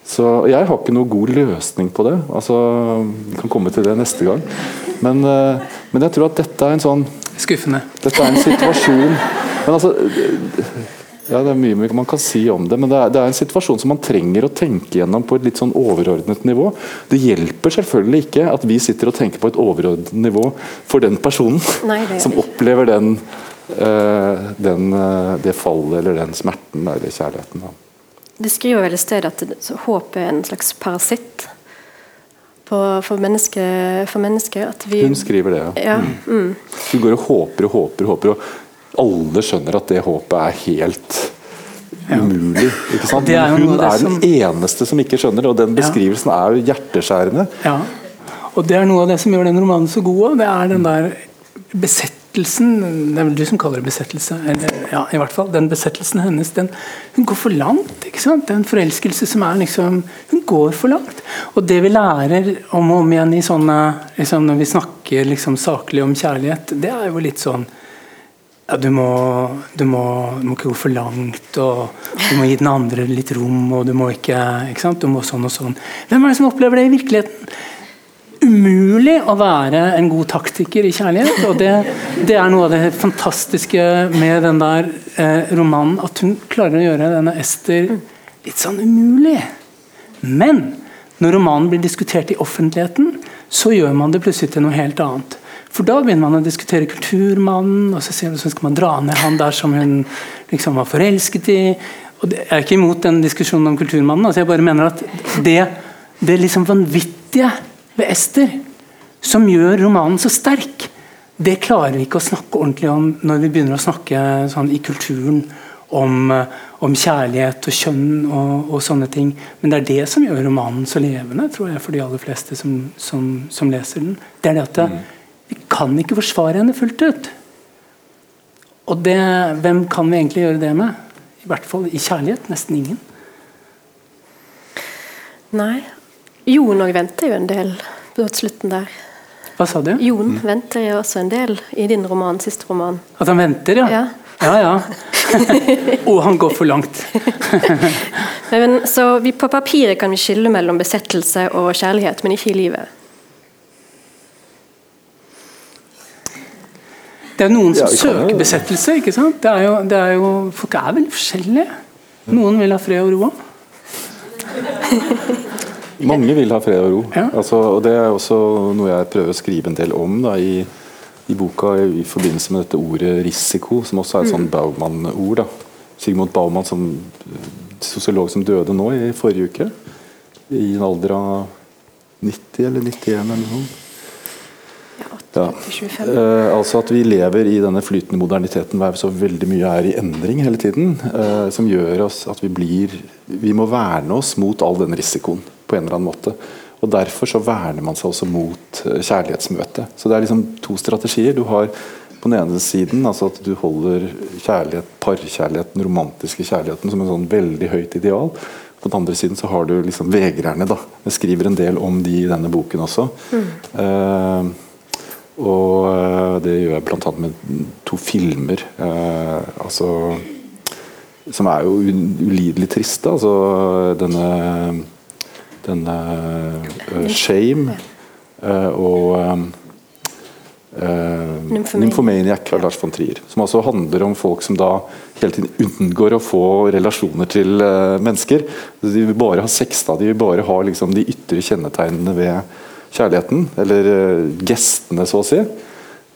Så Jeg har ikke noe god løsning på det. altså Vi kan komme til det neste gang. Men, eh, men jeg tror at dette er en sånn Skuffende. Dette er en situasjon Men altså ja, Det er mye man kan si om det, men det er, det er, en situasjon som man trenger å tenke gjennom på et litt sånn overordnet nivå. Det hjelper selvfølgelig ikke at vi sitter og tenker på et overordnet nivå for den personen Nei, som opplever den, uh, den, uh, det fallet eller den smerten eller kjærligheten. Da. Du skriver vel et sted at håp er en slags parasitt for mennesker. For menneske, Hun skriver det, ja. ja. Mm. Hun går og håper og håper håper. og alle skjønner at det håpet er helt umulig. ikke sant? Men hun er den som... eneste som ikke skjønner det, og den beskrivelsen er jo hjerteskjærende. Ja. Og Det er noe av det som gjør den romanen så god. Det er den der besettelsen Det er vel du som kaller det besettelse. Eller, ja, i hvert fall, Den besettelsen hennes den, hun går for langt. ikke sant? Det er en forelskelse som er liksom Hun går for langt. Og det vi lærer om og om igjen i sånne, liksom, når vi snakker liksom saklig om kjærlighet, det er jo litt sånn ja, du, må, du, må, du, må, ikke gå for langt, og du må gi den andre litt rom, og du må ikke, ikke sant? Du må sånn og sånn. Hvem er det som opplever det i virkeligheten? Umulig å være en god taktiker i kjærlighet. og Det, det er noe av det fantastiske med den der eh, romanen. At hun klarer å gjøre denne Ester litt sånn umulig. Men når romanen blir diskutert i offentligheten, så gjør man det plutselig til noe helt annet. For da begynner man å diskutere kulturmannen, og så, så skal man dra ned han der som hun liksom var forelsket i. Og jeg er ikke imot den diskusjonen om kulturmannen, altså jeg bare mener at det, det liksom vanvittige ved Ester, som gjør romanen så sterk, det klarer vi ikke å snakke ordentlig om når vi begynner å snakke sånn i kulturen om, om kjærlighet og kjønn og, og, sånne ting. Men det er det som gjør romanen så levende tror jeg, for de aller fleste som, som, som leser den. Det er det at mm. vi kan ikke forsvare henne fullt ut. Og det, hvem kan vi egentlig gjøre det med? I hvert fall i kjærlighet. Nesten ingen. Nei. Jon òg venter jo en del på slutten der. Hva sa du? Jon mm. venter jo også en del i din roman, siste roman. At han venter, ja? Ja, ja. ja. <laughs> Og han går for langt. <laughs> men, så vi, På papiret kan vi skille mellom besettelse og kjærlighet, men ikke i livet. Det er noen som ja, søker besettelse. ikke sant? Det er jo, det er jo, folk er veldig forskjellige. Noen vil ha fred og ro. <laughs> Mange vil ha fred og ro. Ja. Altså, og Det er også noe jeg prøver å skrive en del om da, i, i, boka i forbindelse med dette ordet risiko, som også er et sånn mm. Baumann-ord. Sigmund Baumann, som sosiolog som døde nå i forrige uke. I en alder av 90 eller 91 eller noe sånt. Ja. Eh, altså at vi lever i denne flytende moderniteten hvor så veldig mye er i endring hele tiden. Eh, som gjør oss at vi blir Vi må verne oss mot all den risikoen på en eller annen måte. Og Derfor så verner man seg også mot eh, kjærlighetsmøtet. Så Det er liksom to strategier. Du har på den ene siden altså at du holder kjærlighet, parkjærligheten, den romantiske kjærligheten som en sånn veldig høyt ideal. På den andre siden så har du liksom vegrerne. da. Jeg skriver en del om de i denne boken også. Mm. Uh, og uh, det gjør jeg bl.a. med to filmer. Uh, altså Som er jo ulidelig triste. Altså denne denne uh, Shame uh, og Uh, Nymphomaniac av Lars von Trier. Som altså handler om folk som da hele tiden unngår å få relasjoner til uh, mennesker. De vil bare ha sex, da. de vil bare ha liksom, de ytre kjennetegnene ved kjærligheten. Eller uh, gestene, så å si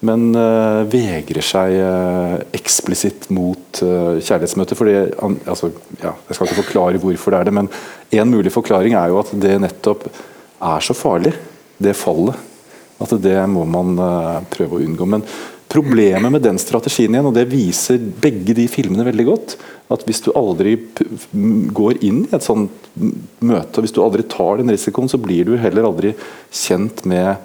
men uh, vegrer seg uh, eksplisitt mot uh, kjærlighetsmøtet. fordi, altså, ja, Jeg skal ikke forklare hvorfor det er det, men en mulig forklaring er jo at det nettopp er så farlig, det fallet. At det må man prøve å unngå. Men problemet med den strategien igjen, og det viser begge de filmene veldig godt, at hvis du aldri går inn i et sånt møte, og hvis du aldri tar den risikoen, så blir du heller aldri kjent med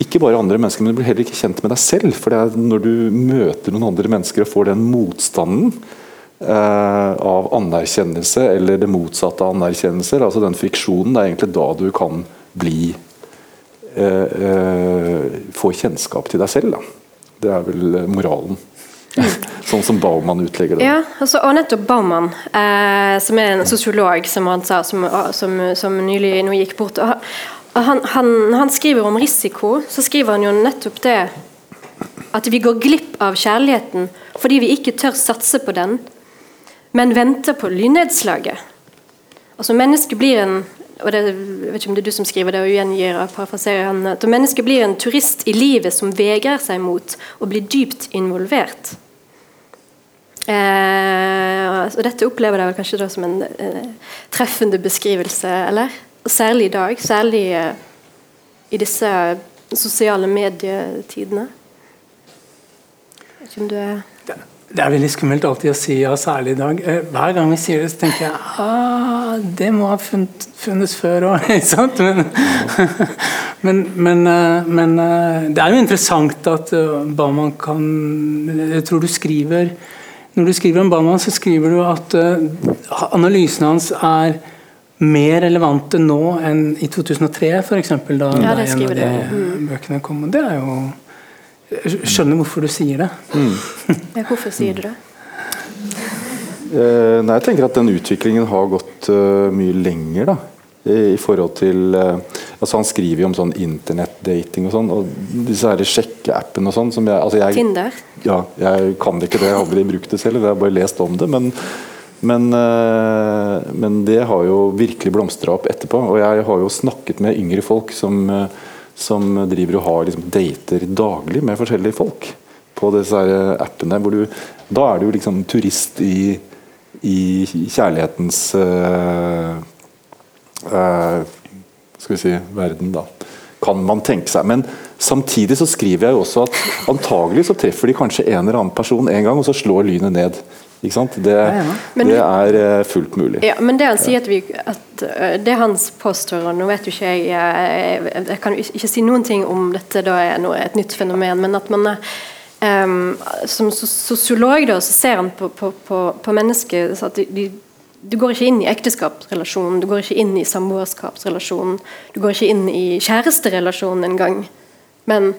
ikke bare andre mennesker, men du blir heller ikke kjent med deg selv. For det er når du møter noen andre mennesker og får den motstanden eh, av anerkjennelse, eller det motsatte av anerkjennelse, altså den friksjonen, det er egentlig da du kan bli eh, eh, Få kjennskap til deg selv. Da. Det er vel moralen. <laughs> sånn som Baumann utlegger det. Ja, altså, og nettopp Baumann, eh, som er en sosiolog, som han sa, som, som, som nylig nå gikk bort. og han, han, han, skriver om risiko, så skriver han jo nettopp det at vi går glipp av kjærligheten fordi vi ikke tør satse på den, men venter på lynnedslaget. Altså Mennesket blir en og det, jeg vet ikke om det er du som skriver det og gjengir parafraserer han, at mennesket blir en turist i livet som vegrer seg mot å bli dypt involvert. Eh, og Dette opplever jeg vel kanskje som en eh, treffende beskrivelse, eller? Særlig i dag. Særlig uh, i disse sosiale medietidene. Er det er veldig skummelt alltid å si ja, særlig i dag. Eh, hver gang vi sier det, så tenker jeg ah, det må ha funnet, funnes før òg. <laughs> Men, <laughs> men, men, eh, men, det er jo interessant at Bauman kan Jeg tror du skriver Når du skriver om Bauman, så skriver du at analysen hans er mer relevante nå enn i 2003, f.eks. Da, ja, da en av de mm. bøkene kom. Det er jo Jeg skjønner hvorfor du sier det. Mm. <laughs> ja, hvorfor sier du det? Uh, nei, jeg tenker at den utviklingen har gått uh, mye lenger. da i, i forhold til uh, altså Han skriver jo om sånn internettdating og sånn. Og disse her sjekkeappene og sånn. Altså Tinder? Ja, jeg kan det ikke det. Jeg har aldri brukt det selv. Jeg har bare lest om det. Men men, eh, men, det har jo virkelig blomstra opp etterpå. Og jeg har jo snakket med yngre folk som, eh, som driver og har liksom, dater daglig med forskjellige folk på disse her appene. hvor du, Da er du liksom turist i, i kjærlighetens uh, uh, skal vi si, verden, da. Kan man tenke seg. Men samtidig så skriver jeg jo også at antagelig så treffer de kanskje en eller annen person en gang, og så slår lynet ned. Ikke sant? Det, Ja, ja. Men- det er eh, fullt mulig. Ja, men det han sier at, vi, at øh, det hans påstår, og nå vet jo ikke jeg Jeg, jeg kan ikke si noen ting om dette da er noe, et nytt fenomen, men at man er ehm, Som sosiolog da, så ser han på, på, på, på mennesker så at de, de du går ikke inn i ekteskapsrelasjonen, du går ikke inn i samboerskapsrelasjonen, du går ikke inn i kjæresterelasjonen engang. Men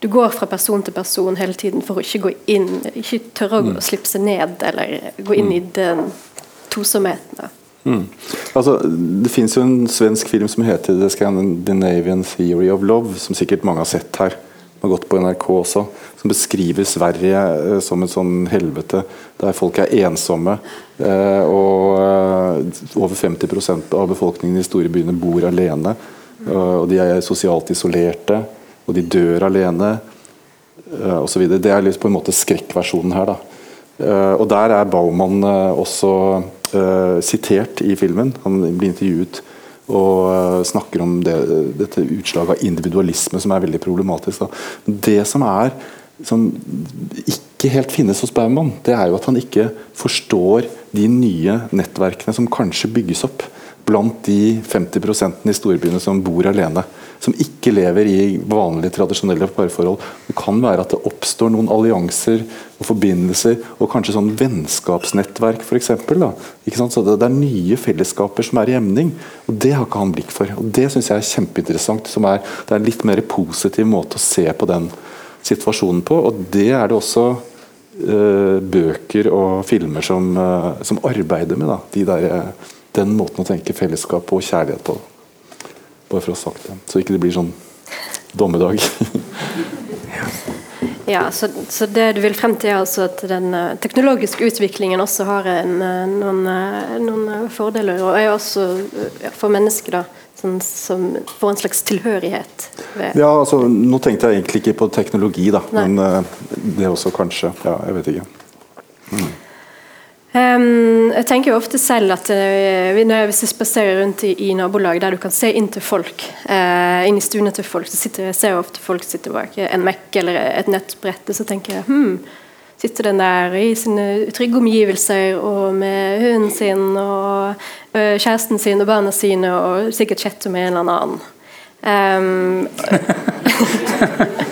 du går fra person til person hele tiden for å ikke gå inn, ikke tørre å slippe seg ned, eller gå inn i den tosomheten. Mm. Altså, det fins jo en svensk film som heter The Scandinavian Theory of Love, som sikkert mange har sett her. Den har gått på NRK også. Som beskriver Sverige eh, som et sånn helvete der folk er ensomme. Eh, og eh, over 50% av befolkningen i de store byene bor alene. Og de er sosialt isolerte, og de dør alene. eh, videre. Det er på en måte skrekkversjonen her. da. Eh, og Der er Baumann eh, også sitert i filmen. Han blir intervjuet og snakker om det, dette utslaget av individualisme som er veldig problematisk. Da. Det som er som ikke helt finnes hos Baumann, det er jo at han ikke forstår de nye nettverkene som kanskje bygges opp blant de 50% i storbyene som bor alene. Som ikke lever i vanlige, tradisjonelle parforhold. Det kan være at det oppstår noen allianser og forbindelser, og kanskje sånn vennskapsnettverk f.eks. Så det, det er nye fellesskaper som er i emning. og Det har ikke han blikk for. og Det syns jeg er kjempeinteressant. Er, det er en litt mer positiv måte å se på den situasjonen på. Og det er det også eh, bøker og filmer som, eh, som arbeider med. Da. De der, eh, den måten å tenke fellesskap og kjærlighet på. Bare for å ha sagt det. Så ikke det blir sånn dommedag. <laughs> Ja, så, så det du vil frem til, er altså at den eh, teknologiske utviklingen også har en, eh, noen, eh, noen fordeler, og er også ja, for mennesker da, sånn, som får en slags tilhørighet. Ved. ja, altså, nå tenkte jeg egentlig ikke på teknologi, da. Nei. Men det også kanskje. Ja, jeg vet ikke. Ehm, jeg tenker jo ofte selv at uh, vi- når hvis jeg spaserer rundt i, i nabolag der du kan se inn til folk, uh, inn i stuene til folk, så sitter jeg ser jeg ofte folk sitter bak en Mac eller et nettbrett, og så tenker jeg hm, sitter den der i sine trygge omgivelser og med hunden sin og uh, kjæresten sin og barna sine og sikkert chatter med en eller annen. Um, <laughs>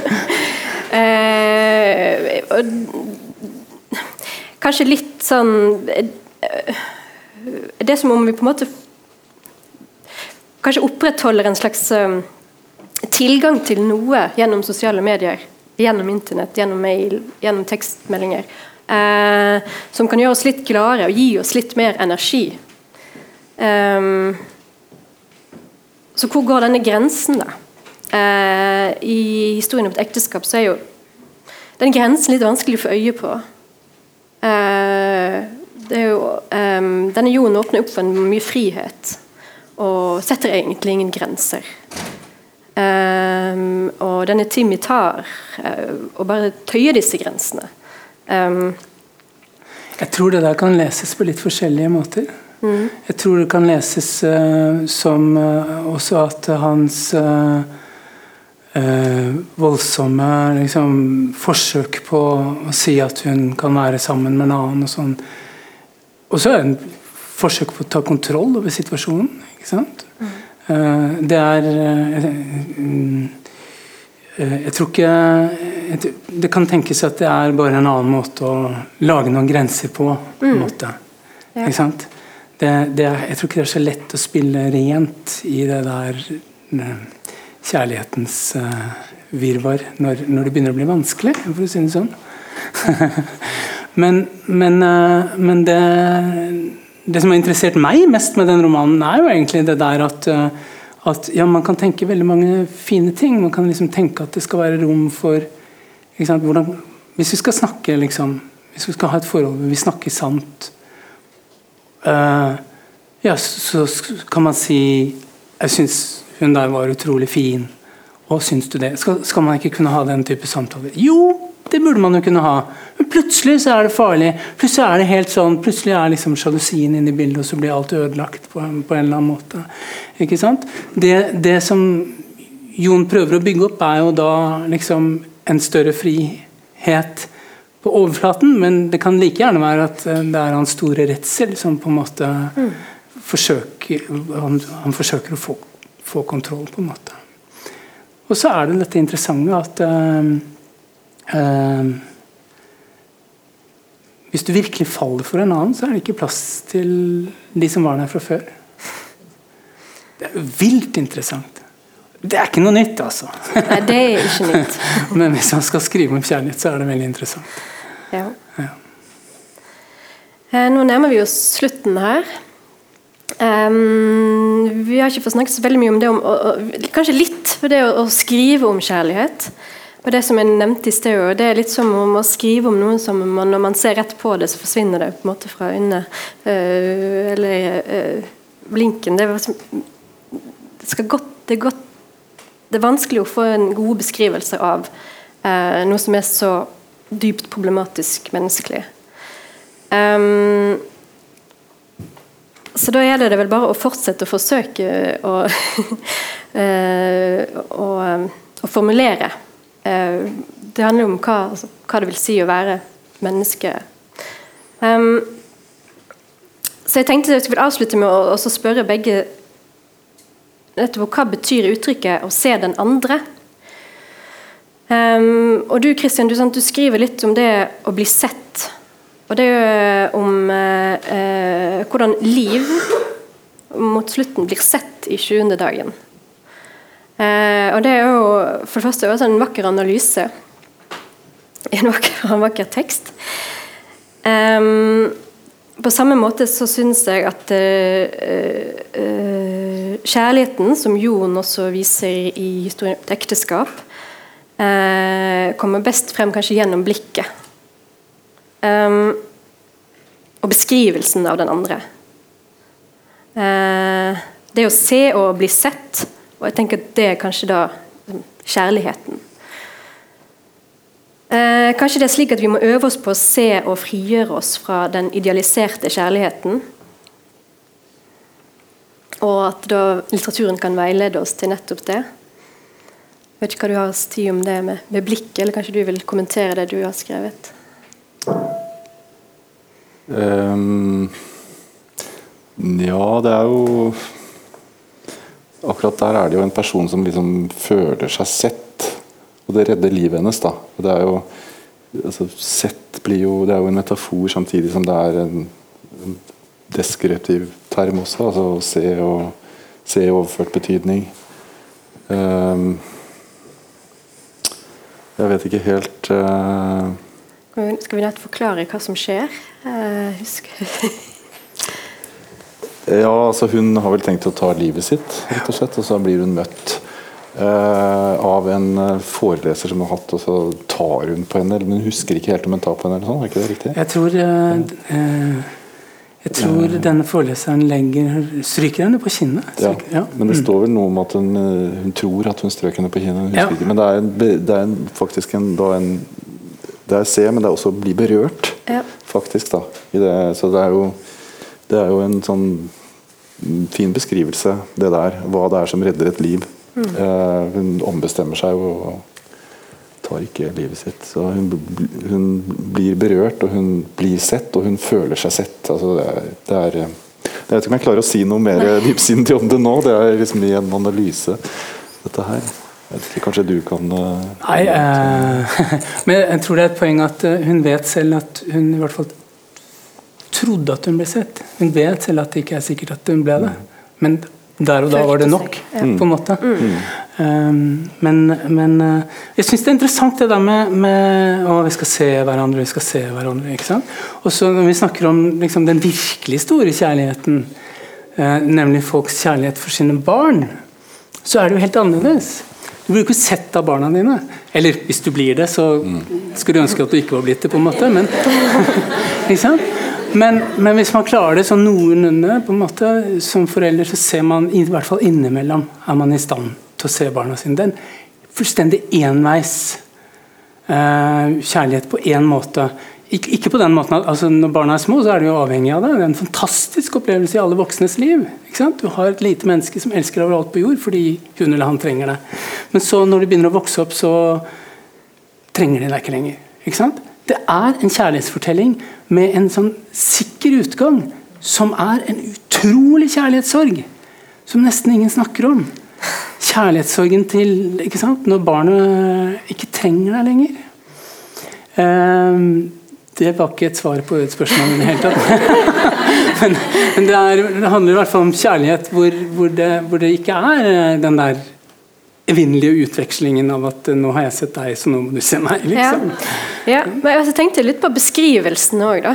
<laughs> eh, og kanskje litt sånn eh, Det er som om vi på en måte kanskje opprettholder en slags eh, tilgang til noe gjennom sosiale medier. Gjennom internett, gjennom mail, gjennom tekstmeldinger. Eh, som kan gjøre oss litt gladere og gi oss litt mer energi. Um, så hvor går denne grensen, da? Eh, I historien om et ekteskap så er jo den grensen litt vanskelig å få øye på. Eh, det jo, denne jorden åpner opp for mye frihet og setter egentlig ingen grenser. Um, og denne Timmy tar uh, og bare tøyer disse grensene. Um. Jeg tror det der kan leses på litt forskjellige måter. Jeg tror det kan leses uh, som uh, også at hans eh, voldsomme liksom, forsøk på å si at hun kan være sammen med en annen og sånn. Og så er det en forsøk på å ta kontroll over situasjonen. ikke sant? Eh, det er eh, mm, Eh, Jeg tror ikke Det kan tenkes at det er bare en annen måte å lage noen grenser på. på en måte. Ja. Ikke sant? Det, det er, jeg tror ikke det er så lett å spille rent i det der eh, kjærlighetens uh, virvar når, når det begynner å bli vanskelig, for å si det sånn. <laughs> men men, uh, men det, det som har interessert meg mest med den romanen, er jo egentlig det der at uh, at ja, man kan tenke veldig mange fine ting. Man kan liksom tenke at det skal være rom for sant, hvordan, Hvis vi skal snakke liksom, hvis vi skal ha et forhold hvor vi snakker sant, ja, så, så kan man si Jeg syns hun der var utrolig fin. Og syns du det? Skal, skal man ikke kunne ha den type samtaler? Jo, det burde man jo kunne ha. Men plutselig så er det farlig. Plutselig er det helt sånn, plutselig er liksom sjalusien inne i bildet, og så blir alt ødelagt på, på en eller annen måte. Ikke sant? Det, det som Jon prøver å bygge opp, er jo da liksom en større frihet på overflaten, men det kan like gjerne være at det er hans store redsel som på en måte mm. forsøker han, han, forsøker å få, få kontroll, på en måte. Og så er det dette interessante at uh, uh, Hvis du virkelig faller for en annen, så er det ikke plass til de som var der fra før. Det er vilt interessant. Det er ikke noe nytt, altså. Nei, det er ikke nytt. <laughs> Men hvis man skal skrive om kjærlighet, så er det veldig interessant. Ja. ja. Eh, nå nærmer vi oss slutten her. Um, vi har ikke fått snakket så veldig mye om det, om, og, og, kanskje litt for det å, å, skrive om kjærlighet. Og det som jeg nevnte i sted, det er litt som om å skrive om noen som man, når man ser rett på det, så forsvinner det på en måte fra øynene. Uh, eller uh, blinken. Det det, godt, det, er godt, det er vanskelig å få en god beskrivelse av uh, noe som er så dypt problematisk menneskelig. Um, så da gjelder det vel bare å fortsette å forsøke å, <laughs> eh, å, å formulere. Eh, det handler jo om hva, altså, hva, det vil si å være menneske. Um, så jeg tenkte jeg skulle avslutte med å spørre begge nettopp hva betyr uttrykket 'å se den andre'? Um, og du Christian, du, du skriver litt om det å bli sett. Og det er jo om eh, eh, hvordan liv mot slutten blir sett i 20. dagen. Eh, og det er jo for det første også en vakker analyse. <laughs> En vakker, en vakker tekst. Um, på samme måte så syns jeg at uh, uh, kjærligheten, som Jon også viser i historien om ekteskap, uh, kommer best frem kanskje gjennom blikket. Um, og beskrivelsen av den andre. Uh, det å se og bli sett, og jeg tenker at det er kanskje da liksom, kjærligheten. Uh, kanskje det er slik at vi må øve oss på å se og frigjøre oss fra den idealiserte kjærligheten. Og at da litteraturen kan veilede oss til nettopp det. Jeg vet ikke hva du har å si om det med, med blikket, eller kanskje du vil kommentere det du har skrevet? Um, ja, det er jo Akkurat der er det jo en person som liksom føler seg sett, og det redder livet hennes. da. Det er jo altså, Sett blir jo Det er jo en metafor samtidig som det er en, en deskriptiv term også. Altså å se og se i overført betydning. Um, jeg vet ikke helt uh, skal vi nett forklare hva som skjer? Uh, <laughs> ja, altså Hun har vel tenkt å ta livet sitt, rett og slett, og så blir hun møtt uh, av en eh, foreleser som hun har hatt, og så tar hun på henne. Men hun husker ikke helt om hun tar på henne. eller sånn, er ikke det riktig? Jeg tror, uh, jeg tror denne foreleseren legger, stryker henne på kinnet. Ja, ja. Men det mm. står vel noe om at hun, hun tror at hun strøk henne på kinnet. Ja. Men det er, en, det er en, faktisk en, en det er se, men det er også å bli berørt, ja. faktisk. da. Det, så det er, jo, det er jo en sånn fin beskrivelse, det der. Hva det er som redder et liv. Mm. Eh, hun ombestemmer seg og tar ikke livet sitt. Så hun, hun, blir berørt, og hun blir sett, og hun føler seg sett. Altså det, er, det er jeg vet ikke om jeg klarer å si noe mer dypsindig om det nå. Det er liksom i en analyse, dette her. Jeg vet ikke, Kanskje du kan uh, Nei, uh, <laughs> men jeg tror det er et poeng at uh, hun vet selv at hun i hvert fall trodde at hun ble sett. Hun vet selv at det ikke er sikkert at hun ble det. Men der og da var det nok, på en måte. Mm. Um, men, men jeg syns det er interessant det der med, med å vi skal se hverandre, vi skal se hverandre. ikke sant? Og så Når vi snakker om liksom, den virkelig store kjærligheten, nemlig folks kjærlighet for sine barn, så er det jo helt annerledes. Du blir jo ikke sett av barna dine. Eller hvis du blir det, så skulle du ønske at du ikke var blitt det, på en måte. Men, <laughs> men, men hvis man klarer det sånn noenlunde på en måte, som forelder, så ser man i hvert fall innimellom er man i stand til å se barna sine. Den fullstendig enveis eh, kjærlighet på én måte. Ik ikke på den måten at altså, Når barna er små, så er de jo avhengig av det. Det er en fantastisk opplevelse i alle voksnes liv. Du har et lite menneske som elsker overalt på jord fordi hun eller han trenger det. Men så når de begynner å vokse opp, så trenger de deg ikke lenger. Ikke det er en kjærlighetsfortelling med en sånn sikker utgang, som er en utrolig kjærlighetssorg. Som nesten ingen snakker om. Kjærlighetssorgen til ikke sant? når barnet ikke trenger deg lenger. Um, det var ikke et svar på et spørsmål i det hele tatt. <laughs> men, men det, er, det, handler i hvert fall om kjærlighet hvor, hvor, det, hvor det ikke er eh, den der evinnelige utvekslingen av at eh, 'nå har jeg sett deg, så nå må du se meg'. Liksom. Ja. ja. men jeg tenkte litt på beskrivelsen òg, da.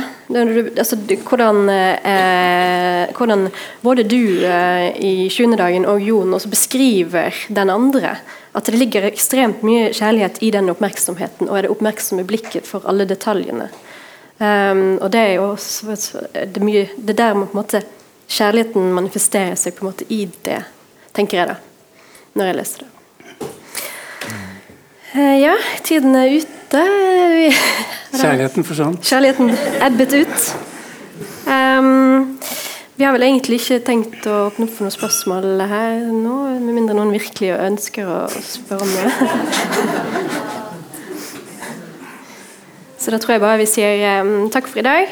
Altså, hvordan, eh, hvordan, både du eh, i 20. dagen og Jon også beskriver den andre. At det ligger ekstremt mye kjærlighet i den oppmerksomheten, og er det oppmerksomme blikket for alle detaljene. Um, og det er jo også, det, er mye, det der på en måte kjærligheten manifesterer seg på en måte i det, tenker jeg da, når jeg leser det. Uh, ja, tiden er ute. <laughs> Kjærligheten forsvant. Kjærligheten ebbet ut. Um, vi har vel egentlig ikke tenkt å åpne opp for noen spørsmål her nå, med mindre noen virkelig ønsker å spørre om det. Så da tror jeg bare vi sier um, takk for i dag.